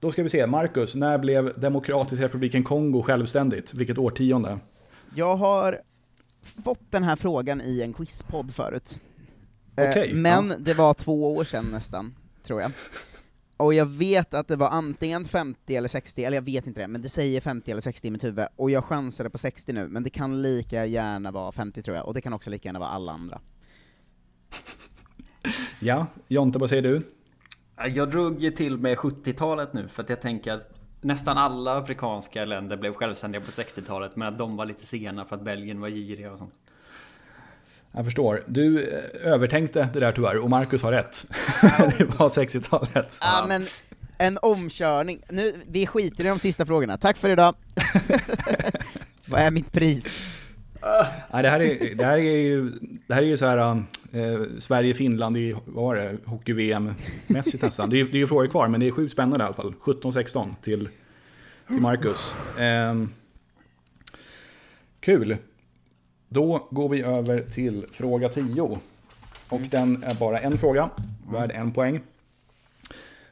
Då ska vi se, Marcus, när blev Demokratiska republiken Kongo självständigt? Vilket årtionde? Jag har fått den här frågan i en quizpodd förut. Eh, Okej, men det var två år sedan nästan, tror jag. Och jag vet att det var antingen 50 eller 60, eller jag vet inte det, men det säger 50 eller 60 i mitt huvud, och jag chansade på 60 nu, men det kan lika gärna vara 50 tror jag, och det kan också lika gärna vara alla andra. Ja, Jonte, vad säger du? Jag drog ju till med 70-talet nu för att jag tänker att nästan alla afrikanska länder blev självständiga på 60-talet men att de var lite sena för att Belgien var giriga och sånt. Jag förstår. Du eh, övertänkte det där tyvärr, och Marcus har rätt. det var 60-talet. Ja, men en omkörning. Nu, vi skiter i de sista frågorna. Tack för idag! Vad är mitt pris? Nej, det, här är, det här är ju, det här är ju så här eh, Sverige-Finland i, vad var det, hockey-VM-mässigt nästan. Det är, det är ju frågor kvar, men det är sjukt spännande i alla fall. 17-16 till, till Marcus. Eh, kul. Då går vi över till fråga 10. Och den är bara en fråga, värd en poäng.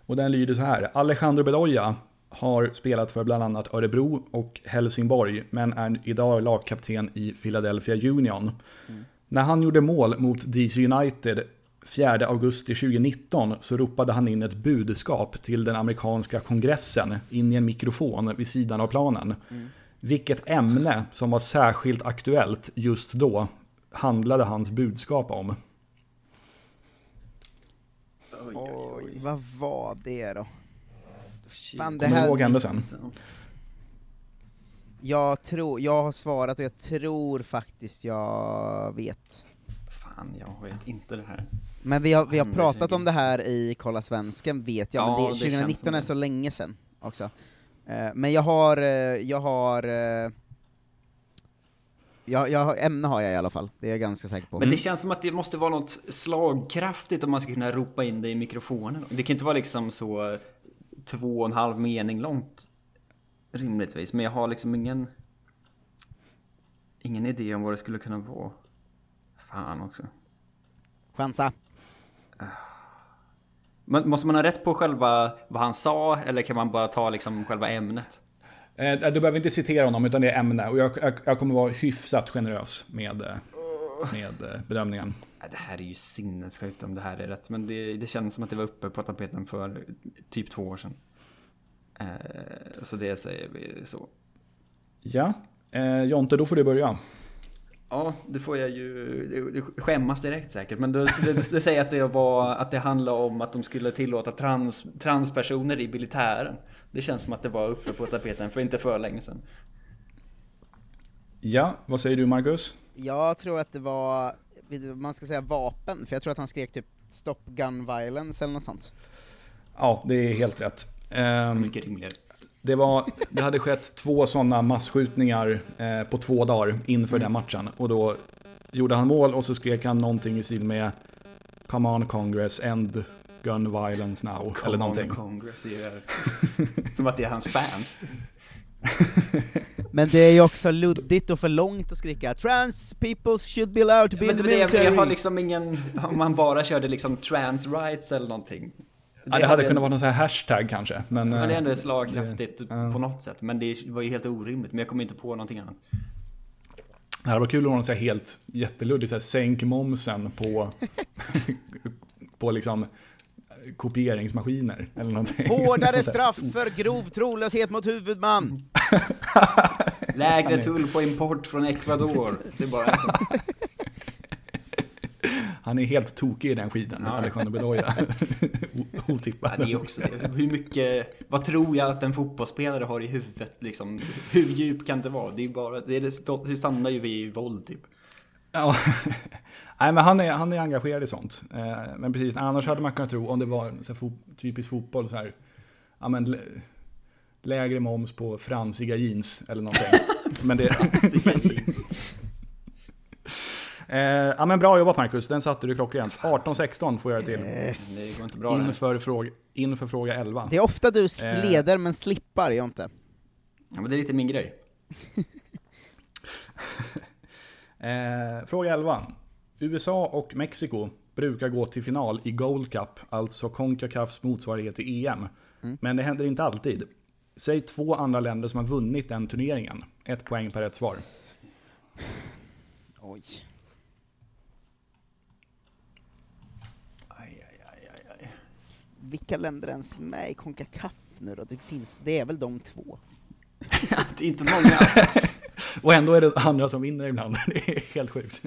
Och den lyder så här. Alejandro Bedoya har spelat för bland annat Örebro och Helsingborg, men är idag lagkapten i Philadelphia Union. Mm. När han gjorde mål mot DC United 4 augusti 2019 så ropade han in ett budskap till den amerikanska kongressen in i en mikrofon vid sidan av planen. Vilket ämne som var särskilt aktuellt just då handlade hans budskap om? Oj, vad var det då? Fan, det Kommer du här, ihåg händelsen? Jag, tror, jag har svarat och jag tror faktiskt jag vet. Fan, jag vet inte det här. Men vi har, vi har Mm, pratat om det här i Kolla Svensken vet jag, Ja, men det det, känns 2019 som är det. så länge sedan också. Eh, men jag har, eh, jag har, eh, jag, jag har, ämne har jag i alla fall, det är jag ganska säker på. Men det känns som att det måste vara något slagkraftigt om man ska kunna ropa in det i mikrofonen. Det kan inte vara liksom så två och en halv mening långt. Rimligtvis. Men jag har liksom ingen... Ingen idé om vad det skulle kunna vara. Fan också. Chansa. Men måste man ha rätt på själva vad han sa eller kan man bara ta liksom själva ämnet? Eh, Du behöver inte citera honom, utan det är ämne. Och jag, jag, jag kommer vara hyfsat generös med, eh, med eh, bedömningen. Det här är ju sinnessjukt om det här är rätt. Men det, det känns som att det var uppe på tapeten för typ två år sedan. Eh, så det säger vi så. Ja, eh, Jonte, då får du börja. Ja, det får jag ju skämmas direkt säkert. Men du, du, du säger att det, var, att det handlar om att de skulle tillåta trans, transpersoner i militären. Det känns som att det var uppe på tapeten för inte för länge sedan. Ja, vad säger du Marcus? Jag tror att det var, man ska säga vapen, för jag tror att han skrek typ 'Stop gun violence' eller något sånt. Ja, det är helt rätt. Ehm, Mycket rimligare. det, var, det hade skett två sådana massskjutningar eh, på två dagar inför den matchen. Och då gjorde han mål och så skrek han någonting i stil med Come on Congress, end gun violence now. eller någonting. Congress Som att det är hans fans. Men det är ju också luddigt och för långt att skrika 'Trans people should be allowed to be Men in det, the det, military' jag har liksom ingen... Om man bara körde liksom trans rights eller någonting. Ja, det hade kunnat vara någon sån här hashtag kanske. Men, Men det är eh, ändå slagkraftigt på något sätt. Men det var ju helt orimligt. Men jag kommer inte på någonting annat. det hade varit kul någon så här helt jätteluddigt så här, sänk momsen på, på liksom kopieringsmaskiner eller någonting. Hårdare straff för grov trolöshet mot huvudman! Lägre tull på import från Ecuador. Det är bara en sån. Han är helt tokig i den skiden, Ja. Alejandro Bedoya. O- Ja, det är också det. Hur mycket... Vad tror jag att en fotbollsspelare har i huvudet liksom? Hur djup kan det vara? Det är bara... Det, är det, det stannar ju vid våld typ. Ja. Nej, men han är, han är engagerad i sånt. Eh, Men precis, annars hade man kunnat tro, om det var så fo typisk fotboll, så här, ja, men, lä- lägre moms på fransiga jeans eller någonting. men det, eh, ja, men bra jobbat Marcus, den satte du klockrent. 18-16 får jag det till. Yes. Det går inte bra. Inför fråga, inför fråga 11. Det är ofta du Eh. leder men slippar, Jonte. Ja, men det är lite min grej. Eh, fråga 11. USA och Mexiko brukar gå till final i Gold Cup, alltså Concacafs motsvarighet till EM. Mm. Men det händer inte alltid. Säg två andra länder som har vunnit den turneringen. Ett poäng per rätt svar. Oj. Aj, aj, aj, aj, aj. Vilka länder är ens med i Concacaf nu då? Det finns, det är väl de två? det är inte många alltså. Och ändå är det andra som vinner ibland. Det är helt sjukt.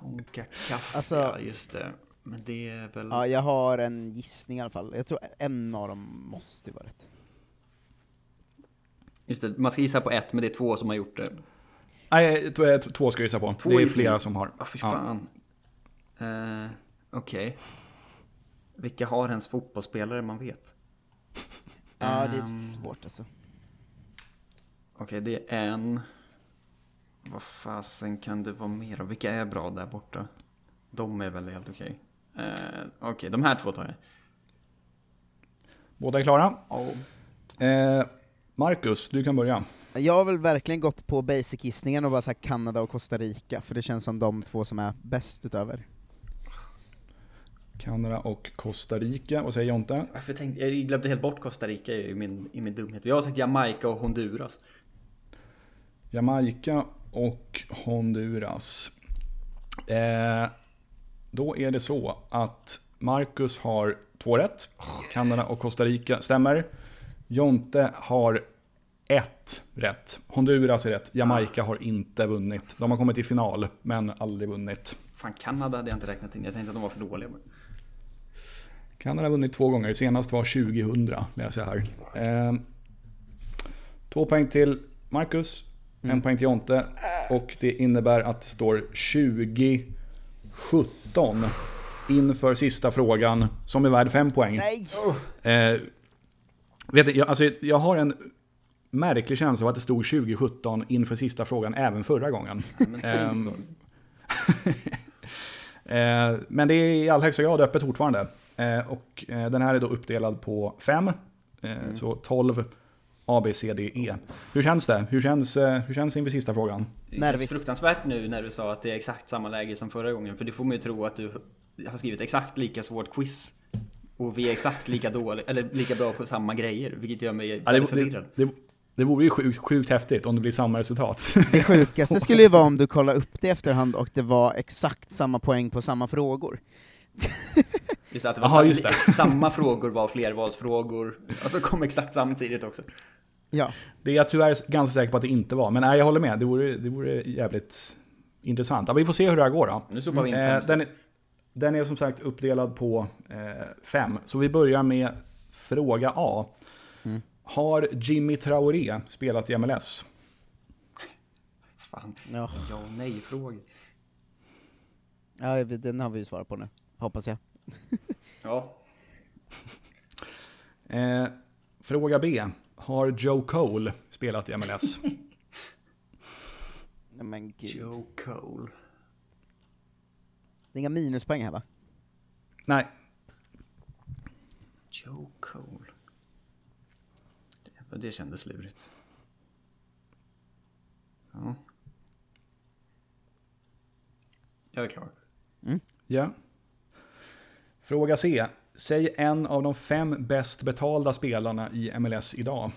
Concacaf, Alltså- ja just det. Men det är väl... Ja, jag har en gissning i alla fall. Jag tror en av dem måste vara rätt. Just det, man ska gissa på ett, men det är två som har gjort det. Nej, t- två ska jag gissa på. Två det är flera som har. Ja, fy Ja. fan. Eh, Okej. Vilka har ens fotbollsspelare man vet? Ja, det är Ehm. svårt alltså. Okej, det är en. Vad fasen kan det vara mer? Och vilka är bra där borta? De är väl helt okej. Eh, okej, de här två tar jag. Båda är klara. Ja. Eh, Marcus, du kan börja. Jag har väl verkligen gått på basic-gissningen och bara sagt Kanada och Costa Rica, för det känns som de två som är bäst utöver. Kanada och Costa Rica. Vad säger Jonte? Varför tänkte, jag glömde helt bort Costa Rica i min, i min dumhet. Jag har sagt Jamaica och Honduras. Jamaica och Honduras. Eh, då är det så att Marcus har två rätt. Kanada och Costa Rica stämmer. Jonte har ett rätt. Honduras är rätt. Jamaica har inte vunnit. De har kommit till final, men aldrig vunnit. Fan, Kanada hade jag inte räknat in. Jag tänkte att de var för dåliga. Kanada har vunnit två gånger. Senast var 2000, läser jag här. Eh, två poäng till Marcus. En poäng till Jonte. Och det innebär att det står 2017 inför sista frågan, som är värd fem poäng. Nej! Eh, vet du, jag, alltså, jag har en märklig känsla av att det stod 2017 inför sista frågan även förra gången. Men tänk så. Eh, men det är i allra högsta grad öppet fortfarande. Eh, och eh, den här är då uppdelad på fem. Eh, Så 12 A, B, C, D, E. Hur känns det? Hur känns, hur känns det inför sista frågan? Det känns Nervigt. fruktansvärt nu när du sa att det är exakt samma läge som förra gången. För det får mig ju tro att du har skrivit exakt lika svårt quiz. Och vi är exakt lika dåliga, eller lika bra på samma grejer. Vilket gör mig Ja, det, väldigt det, förvirrad. det, det vore ju sjukt, sjukt häftigt om det blir samma resultat. Det sjukaste skulle ju vara om du kollar upp det i efterhand och det var exakt samma poäng på samma frågor. Just att det var Jaha, sam- just det. samma frågor var flervalsfrågor. Alltså kom exakt samtidigt också. Ja, Det är jag tyvärr ganska säker på att det inte var. Men nej, jag håller med. Det vore, det vore jävligt intressant. Ja, vi får se hur det här går då. Nu sopar vi in Eh, fem den, är, den är som sagt uppdelad på eh, fem. Så vi börjar med fråga A. Mm. Har Jimmy Traoré spelat i MLS? Fan, ja. ja och nej-frågor. ja den har vi ju svarat på nu, hoppas jag. Ja. Eh, fråga B. Har Joe Cole spelat i MLS? Men gud. Joe Cole. Det är inga minuspoäng här va? nej. Joe Cole. Det, det kändes lurigt. Ja. Jag är klar. Ja. Fråga C. Säg en av de fem bäst betalda spelarna i MLS idag.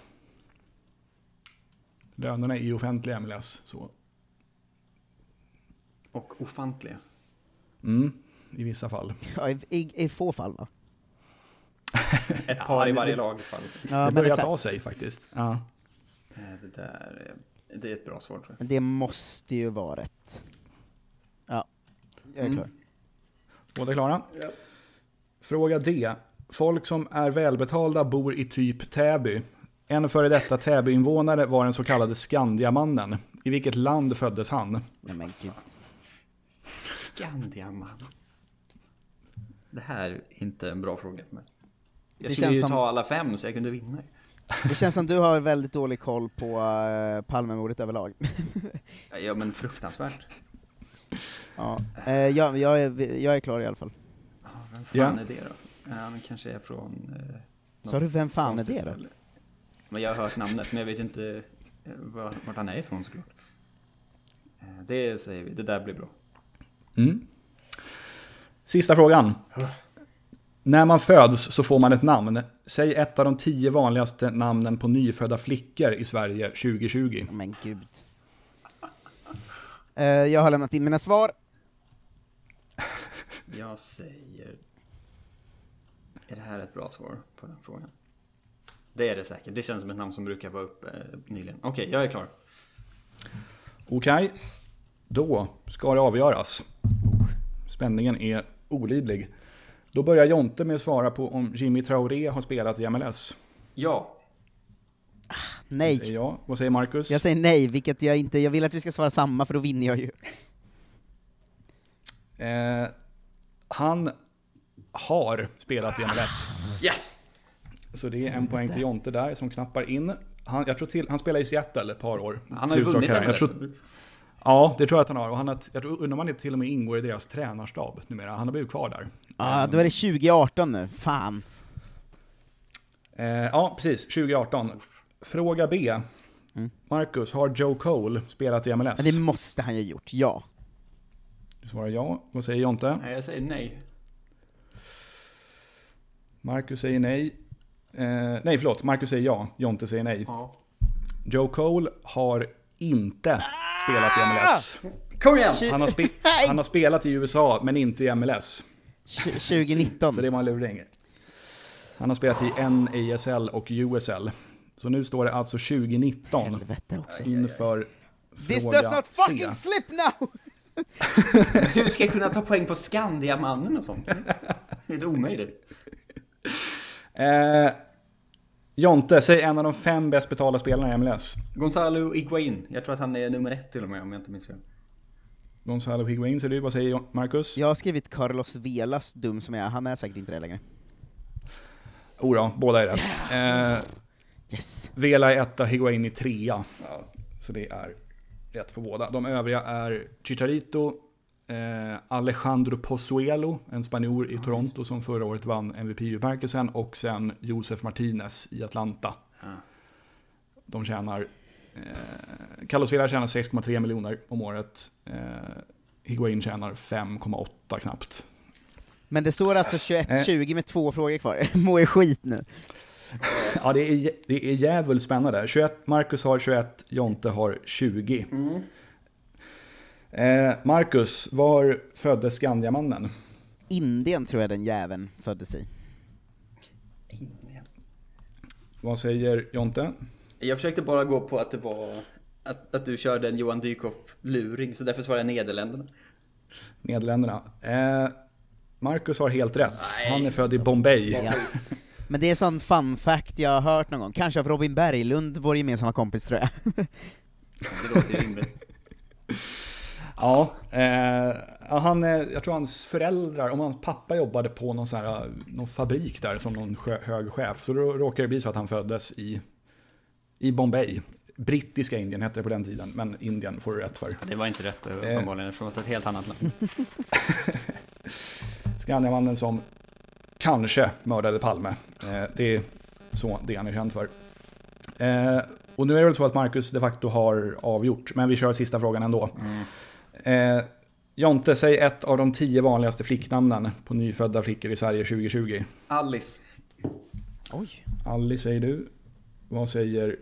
Lönerna i offentliga MLS. Så. Och ofantliga. Mm, I vissa fall. Ja, i, i, i få fall va? Ett par i men varje det- lag i fall. Ja, det men börjar ta sig faktiskt. Ja. Eh, Det där är, det är ett bra svar tror jag. Det måste ju vara rätt. Ja, jag är Mm. klar. Båda klara? Fråga D. Folk som är välbetalda bor i typ Täby. En före detta Täby-invånare var den så kallade Skandiamannen. I vilket land föddes han? Nej men gud. Skandiaman. Det här är inte en bra fråga för mig. Jag Det skulle ju som- ta alla fem så jag kunde vinna. Det känns som du har väldigt dålig koll på uh, Palmemordet överlag. Ja men fruktansvärt. ja. Eh, jag, jag, är, jag är klar i alla fall. Vem fan Ja. är det då? Han kanske är från... Eh, Sa du vem fan är det då? Men jag har hört namnet, men jag vet inte eh, var, vart han är ifrån såklart. Eh, Det säger vi, det där blir bra. Mm. Sista frågan. När man föds så får man ett namn. Säg ett av de tio vanligaste namnen på nyfödda flickor i Sverige 2020. Men gud. Eh, jag har lämnat in mina svar. Jag säger... Är det här ett bra svar på den frågan? Det är det säkert. Det känns som ett namn som brukar vara uppe eh, nyligen. Okej, jag är klar. Okej, då ska det avgöras. Spänningen är olidlig. Då börjar Jonte med att svara på om Jimmy Traoré har spelat i MLS. Ja. Är Nej. jag. Vad säger Marcus? Jag säger nej, vilket jag inte, jag vill att vi ska svara samma för då vinner jag ju. Eh, han har spelat i MLS. Yes! Så det är en poäng till Jonte där som knappar in. Han, jag tror till, han spelade i Seattle ett par år. Han har ju vunnit. MLS. Jag tror, Ja, det tror jag att han har. Och han har jag tror, undrar om han till och med ingår i deras tränarstab numera. Han har blivit kvar där. Ja, då är det 2018 nu, fan. Eh, ja, precis. 2018. Fråga B. Mm. Marcus, har Joe Cole spelat i MLS? Men det måste han ju ha gjort, ja. Du svarar ja. Vad säger Jonte? Nej, jag säger nej. Marcus säger nej. Eh, nej, förlåt. Marcus säger ja. Jonte säger nej. Ja. Joe Cole har inte spelat i MLS. Kom igen! Han har, spe- han har spelat i USA, men inte i MLS. Tj- 2019. Så det var en luring. Han har spelat i NASL och USL. Så nu står det alltså 2019 Helvete också. inför This does not C. fucking slip now! Hur ska jag kunna ta poäng på Skandiamannen och sånt? Det är omöjligt. Eh, Jonte, säg en av de fem bäst betalda spelarna i MLS. Gonzalo Higuain. Jag tror att han är nummer ett till och med om jag inte minns fel. Gonzalo Higuain säger du, vad säger Marcus? Jag har skrivit Carlos Velas, dum som jag är, han är säkert inte det längre. Oh då, båda är rätt. Eh, Yes. Vela är etta, Higuain är trea. Så det är rätt på båda. De övriga är Chicharito, eh, Alejandro Pozuelo, en spanjor i Toronto som förra året vann MVP-utmärkelsen och sen Josef Martinez i Atlanta. Ja. De tjänar... Eh, Carlos Vela tjänar 6,3 miljoner om året. Eh, Higuain tjänar 5,8 knappt. Men det står alltså 21-20 med två frågor kvar. Må är skit nu. Ja, det är, det är jävligt spännande. 21, Marcus har 21, Jonte har 20. Mm. Eh, Marcus, var föddes Skandiamannen? Indien tror jag den jäveln föddes i. Indien. Vad säger Jonte? Jag försökte bara gå på att det var att, att du körde en Johan Dykhoff-luring, så därför svarade jag Nederländerna. Nederländerna. Eh, Marcus har helt rätt. Han är född i Bombay. Ja. Men det är sån fun fact jag har hört någon gång, kanske av Robin Berglund, vår gemensamma kompis tror jag. Det låter ju rimligt. Ja, eh, han, är- jag tror hans föräldrar, om hans pappa jobbade på någon, sån här, någon fabrik där som någon hög chef, så då råkar det bli så att han föddes i, i Bombay. Brittiska Indien hette det på den tiden, men Indien får du rätt för. Det var inte rätt uppenbarligen, eftersom det var ett helt annat land. Skandiamannen som kanske mördade Palme. Eh, det är så det han är känd för. Eh, och nu är det väl så att Marcus de facto har avgjort, men vi kör sista frågan ändå. Eh, Jonte, säg ett av de tio vanligaste flicknamnen på nyfödda flickor i Sverige 2020. Alice. Oj. Alice säger du. Vad säger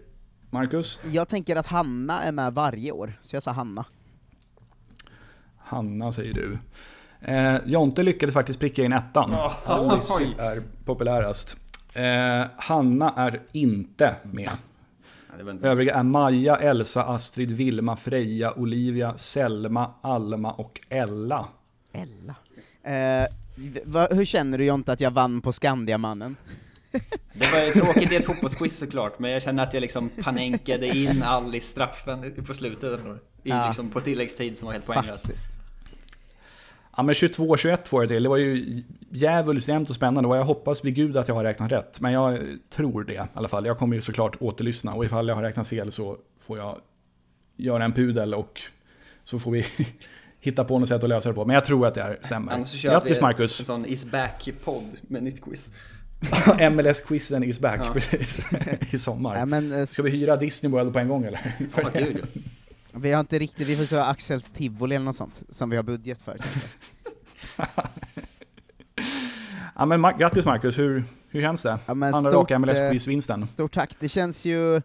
Marcus? Jag tänker att Hanna är med varje år, så jag sa Hanna. Hanna säger du. Eh, Jonte lyckades faktiskt pricka in ettan. Alice Oj. är populärast. Eh, Hanna är inte med. Övriga är Maja, Elsa, Astrid, Vilma, Freja, Olivia, Selma, Alma och Ella. Ella. Eh, va, hur känner du Jonte att jag vann på Skandiamannen? Det var ju tråkigt i ett fotbollsquiz såklart, men jag känner att jag liksom panenkade in Alice straffen på slutet. I, Ja. liksom, på tilläggstid som var helt poänglös. Faktiskt. Ja men 22-21 får det till. Det var ju djävulskt jämnt och spännande och jag hoppas vid gud att jag har räknat rätt. Men jag tror det i alla fall. Jag kommer ju såklart återlyssna och ifall jag har räknat fel så får jag göra en pudel och så får vi hitta på något sätt att lösa det på. Men jag tror att det är stämmer. Annars så kör Grattis vi Marcus! en sån is back-podd med nytt quiz. MLS-quizen is back Ja. precis, i sommar. Men, eh, Ska vi hyra Disney World på en gång eller? Ja, gud, ja. Vi har inte riktigt, vi får köra Axels tivoli eller något sånt, som vi har budget för. Ja, men grattis Marcus, hur, hur känns det? Ja, Andra stort, raka eh, MLS-quizvinsten. Stort tack. Det känns ju,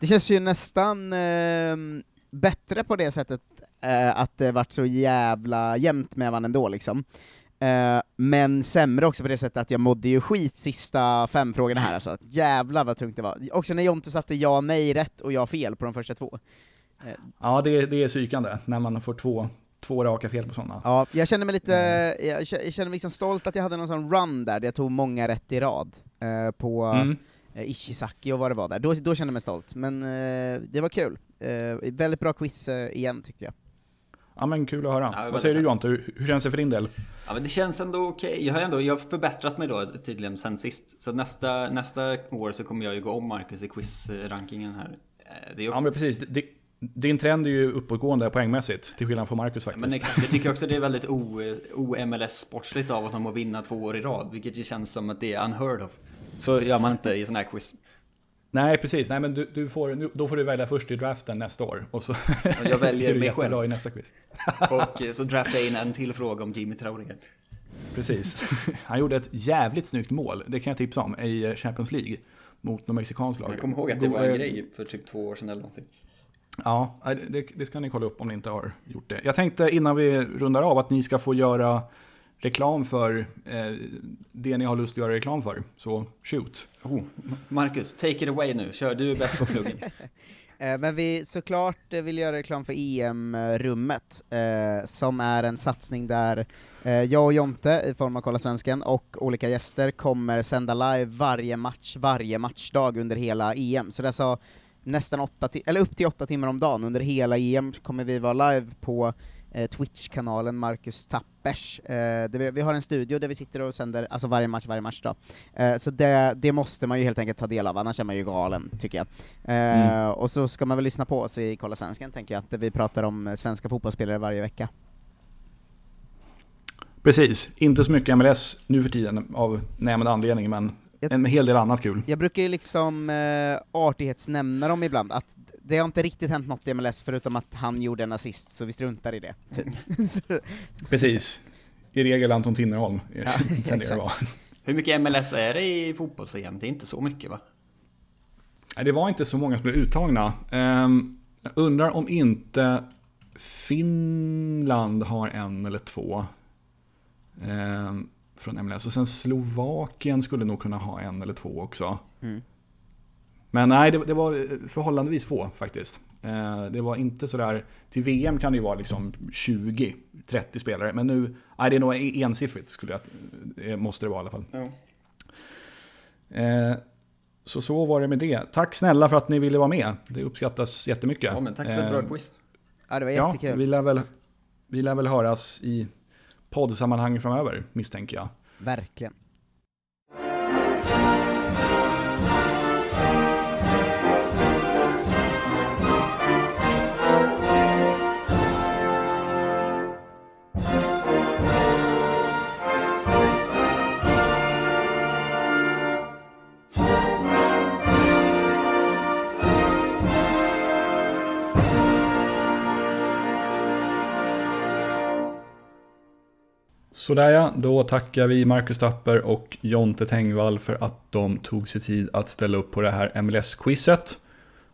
det känns ju nästan eh, bättre på det sättet eh, att det varit så jävla jämnt med man ändå liksom. Eh, men sämre också på det sättet att jag mådde ju skit sista fem frågorna här alltså. Jävlar vad tungt det var. Också när Jonte satte ja, nej rätt och jag fel på de första två. Ja, det, det är psykande när man får två, två raka fel på sådana. Ja, jag känner mig lite, jag kä- jag känner mig liksom stolt att jag hade någon sån run där, där jag tog många rätt i rad eh, på Mm. eh, Ishizaki och vad det var där. Då, då kände jag mig stolt, men eh, det var kul. Eh, väldigt bra quiz eh, igen tyckte jag. Ja, men kul att höra. Ja, Vad säger du. Jonte, hur, hur känns det för din del? Ja, men det känns ändå okej. Jag har ändå jag har förbättrat mig då tydligen sen sist. Så nästa, nästa år så kommer jag ju gå om Marcus i quizrankingen här. Det är Ja, men precis. Det, din trend är ju uppåtgående poängmässigt, till skillnad från Marcus faktiskt. men exakt, jag tycker också det är väldigt o-MLS-sportsligt av honom att vinna två år i rad. Vilket ju känns som att det är unheard of. Så gör man inte i sån här quiz. Nej, precis. Nej, men du, du får, då får du välja först i draften nästa år. Och så Och jag väljer mig själv. i nästa quiz. Och så draftar jag in en till fråga om Jimmy Traoré. Precis. Han gjorde ett jävligt snyggt mål, det kan jag tipsa om, i Champions League. Mot något mexikanskt lag. Jag kommer ihåg att det var en eh, grej för typ två år sedan eller någonting. Ja, det, det ska ni kolla upp om ni inte har gjort det. Jag tänkte innan vi rundar av att ni ska få göra reklam för eh, det ni har lust att göra reklam för. Så shoot. Oh, Marcus, take it away nu. Kör, du är bäst på pluggen. Eh, men vi såklart vill göra reklam för EM-rummet, eh, som är en satsning där eh, jag och Jonte, i form av Kolla Svensken, och olika gäster kommer sända live varje match, varje matchdag under hela EM. Så det är alltså nästan åtta, eller upp till åtta timmar om dagen under hela EM kommer vi vara live på eh, Twitch-kanalen Marcus Tappers. Eh, vi, vi har en studio där vi sitter och sänder alltså varje match, varje matchdag. Eh, så det, det måste man ju helt enkelt ta del av, annars är man ju galen, tycker jag. Eh, Mm. Och så ska man väl lyssna på oss i Kolla Svensken, tänker jag, där vi pratar om eh, svenska fotbollsspelare varje vecka. Precis, inte så mycket MLS nu för tiden av nämnd anledning, men Jag- en hel del annat kul. Jag brukar ju liksom eh, artighetsnämna dem ibland, att det har inte riktigt hänt något i MLS förutom att han gjorde en assist, så vi struntar i det. Typ. Precis. I regel Anton Tinnerholm. Ja, tenderar det exakt. Hur mycket MLS är det i fotbolls-EM? Det är inte så mycket va? Nej, Det var inte så många som blev uttagna. Ehm, Jag undrar om inte Finland har en eller två ehm, från MLS. Och sen Slovakien skulle nog kunna ha en eller två också. Mm. Men nej, det, det var förhållandevis få faktiskt. Eh, Det var inte sådär... Till VM kan det ju vara liksom 20-30 spelare. Men nu... Nej, det är nog ensiffrigt skulle jag... Det måste det vara i alla fall. Ja. Eh, Så så var det med det. Tack snälla för att ni ville vara med. Det uppskattas jättemycket. Ja, men tack för ett bra Eh, quiz. Ja, det var Ja, jättekul. vi lär, väl, vi lär väl höras i poddsammanhang framöver, misstänker jag. Verkligen. Sådär ja, då tackar vi Marcus Tapper och Jonte Tengvall för att de tog sig tid att ställa upp på det här MLS-quizet.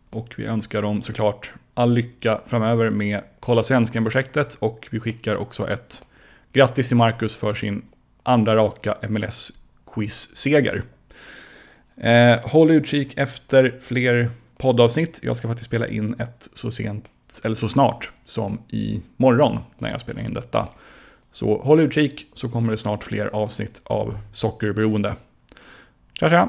Och vi önskar dem såklart all lycka framöver med Kolla Svensken-projektet och vi skickar också ett grattis till Marcus för sin andra raka MLS-quiz-seger. Eh, håll utkik efter fler poddavsnitt. Jag ska faktiskt spela in ett så sent, eller så snart som i morgon när jag spelar in detta. Så håll utkik så kommer det snart fler avsnitt av Sockerberoende. Tja tja!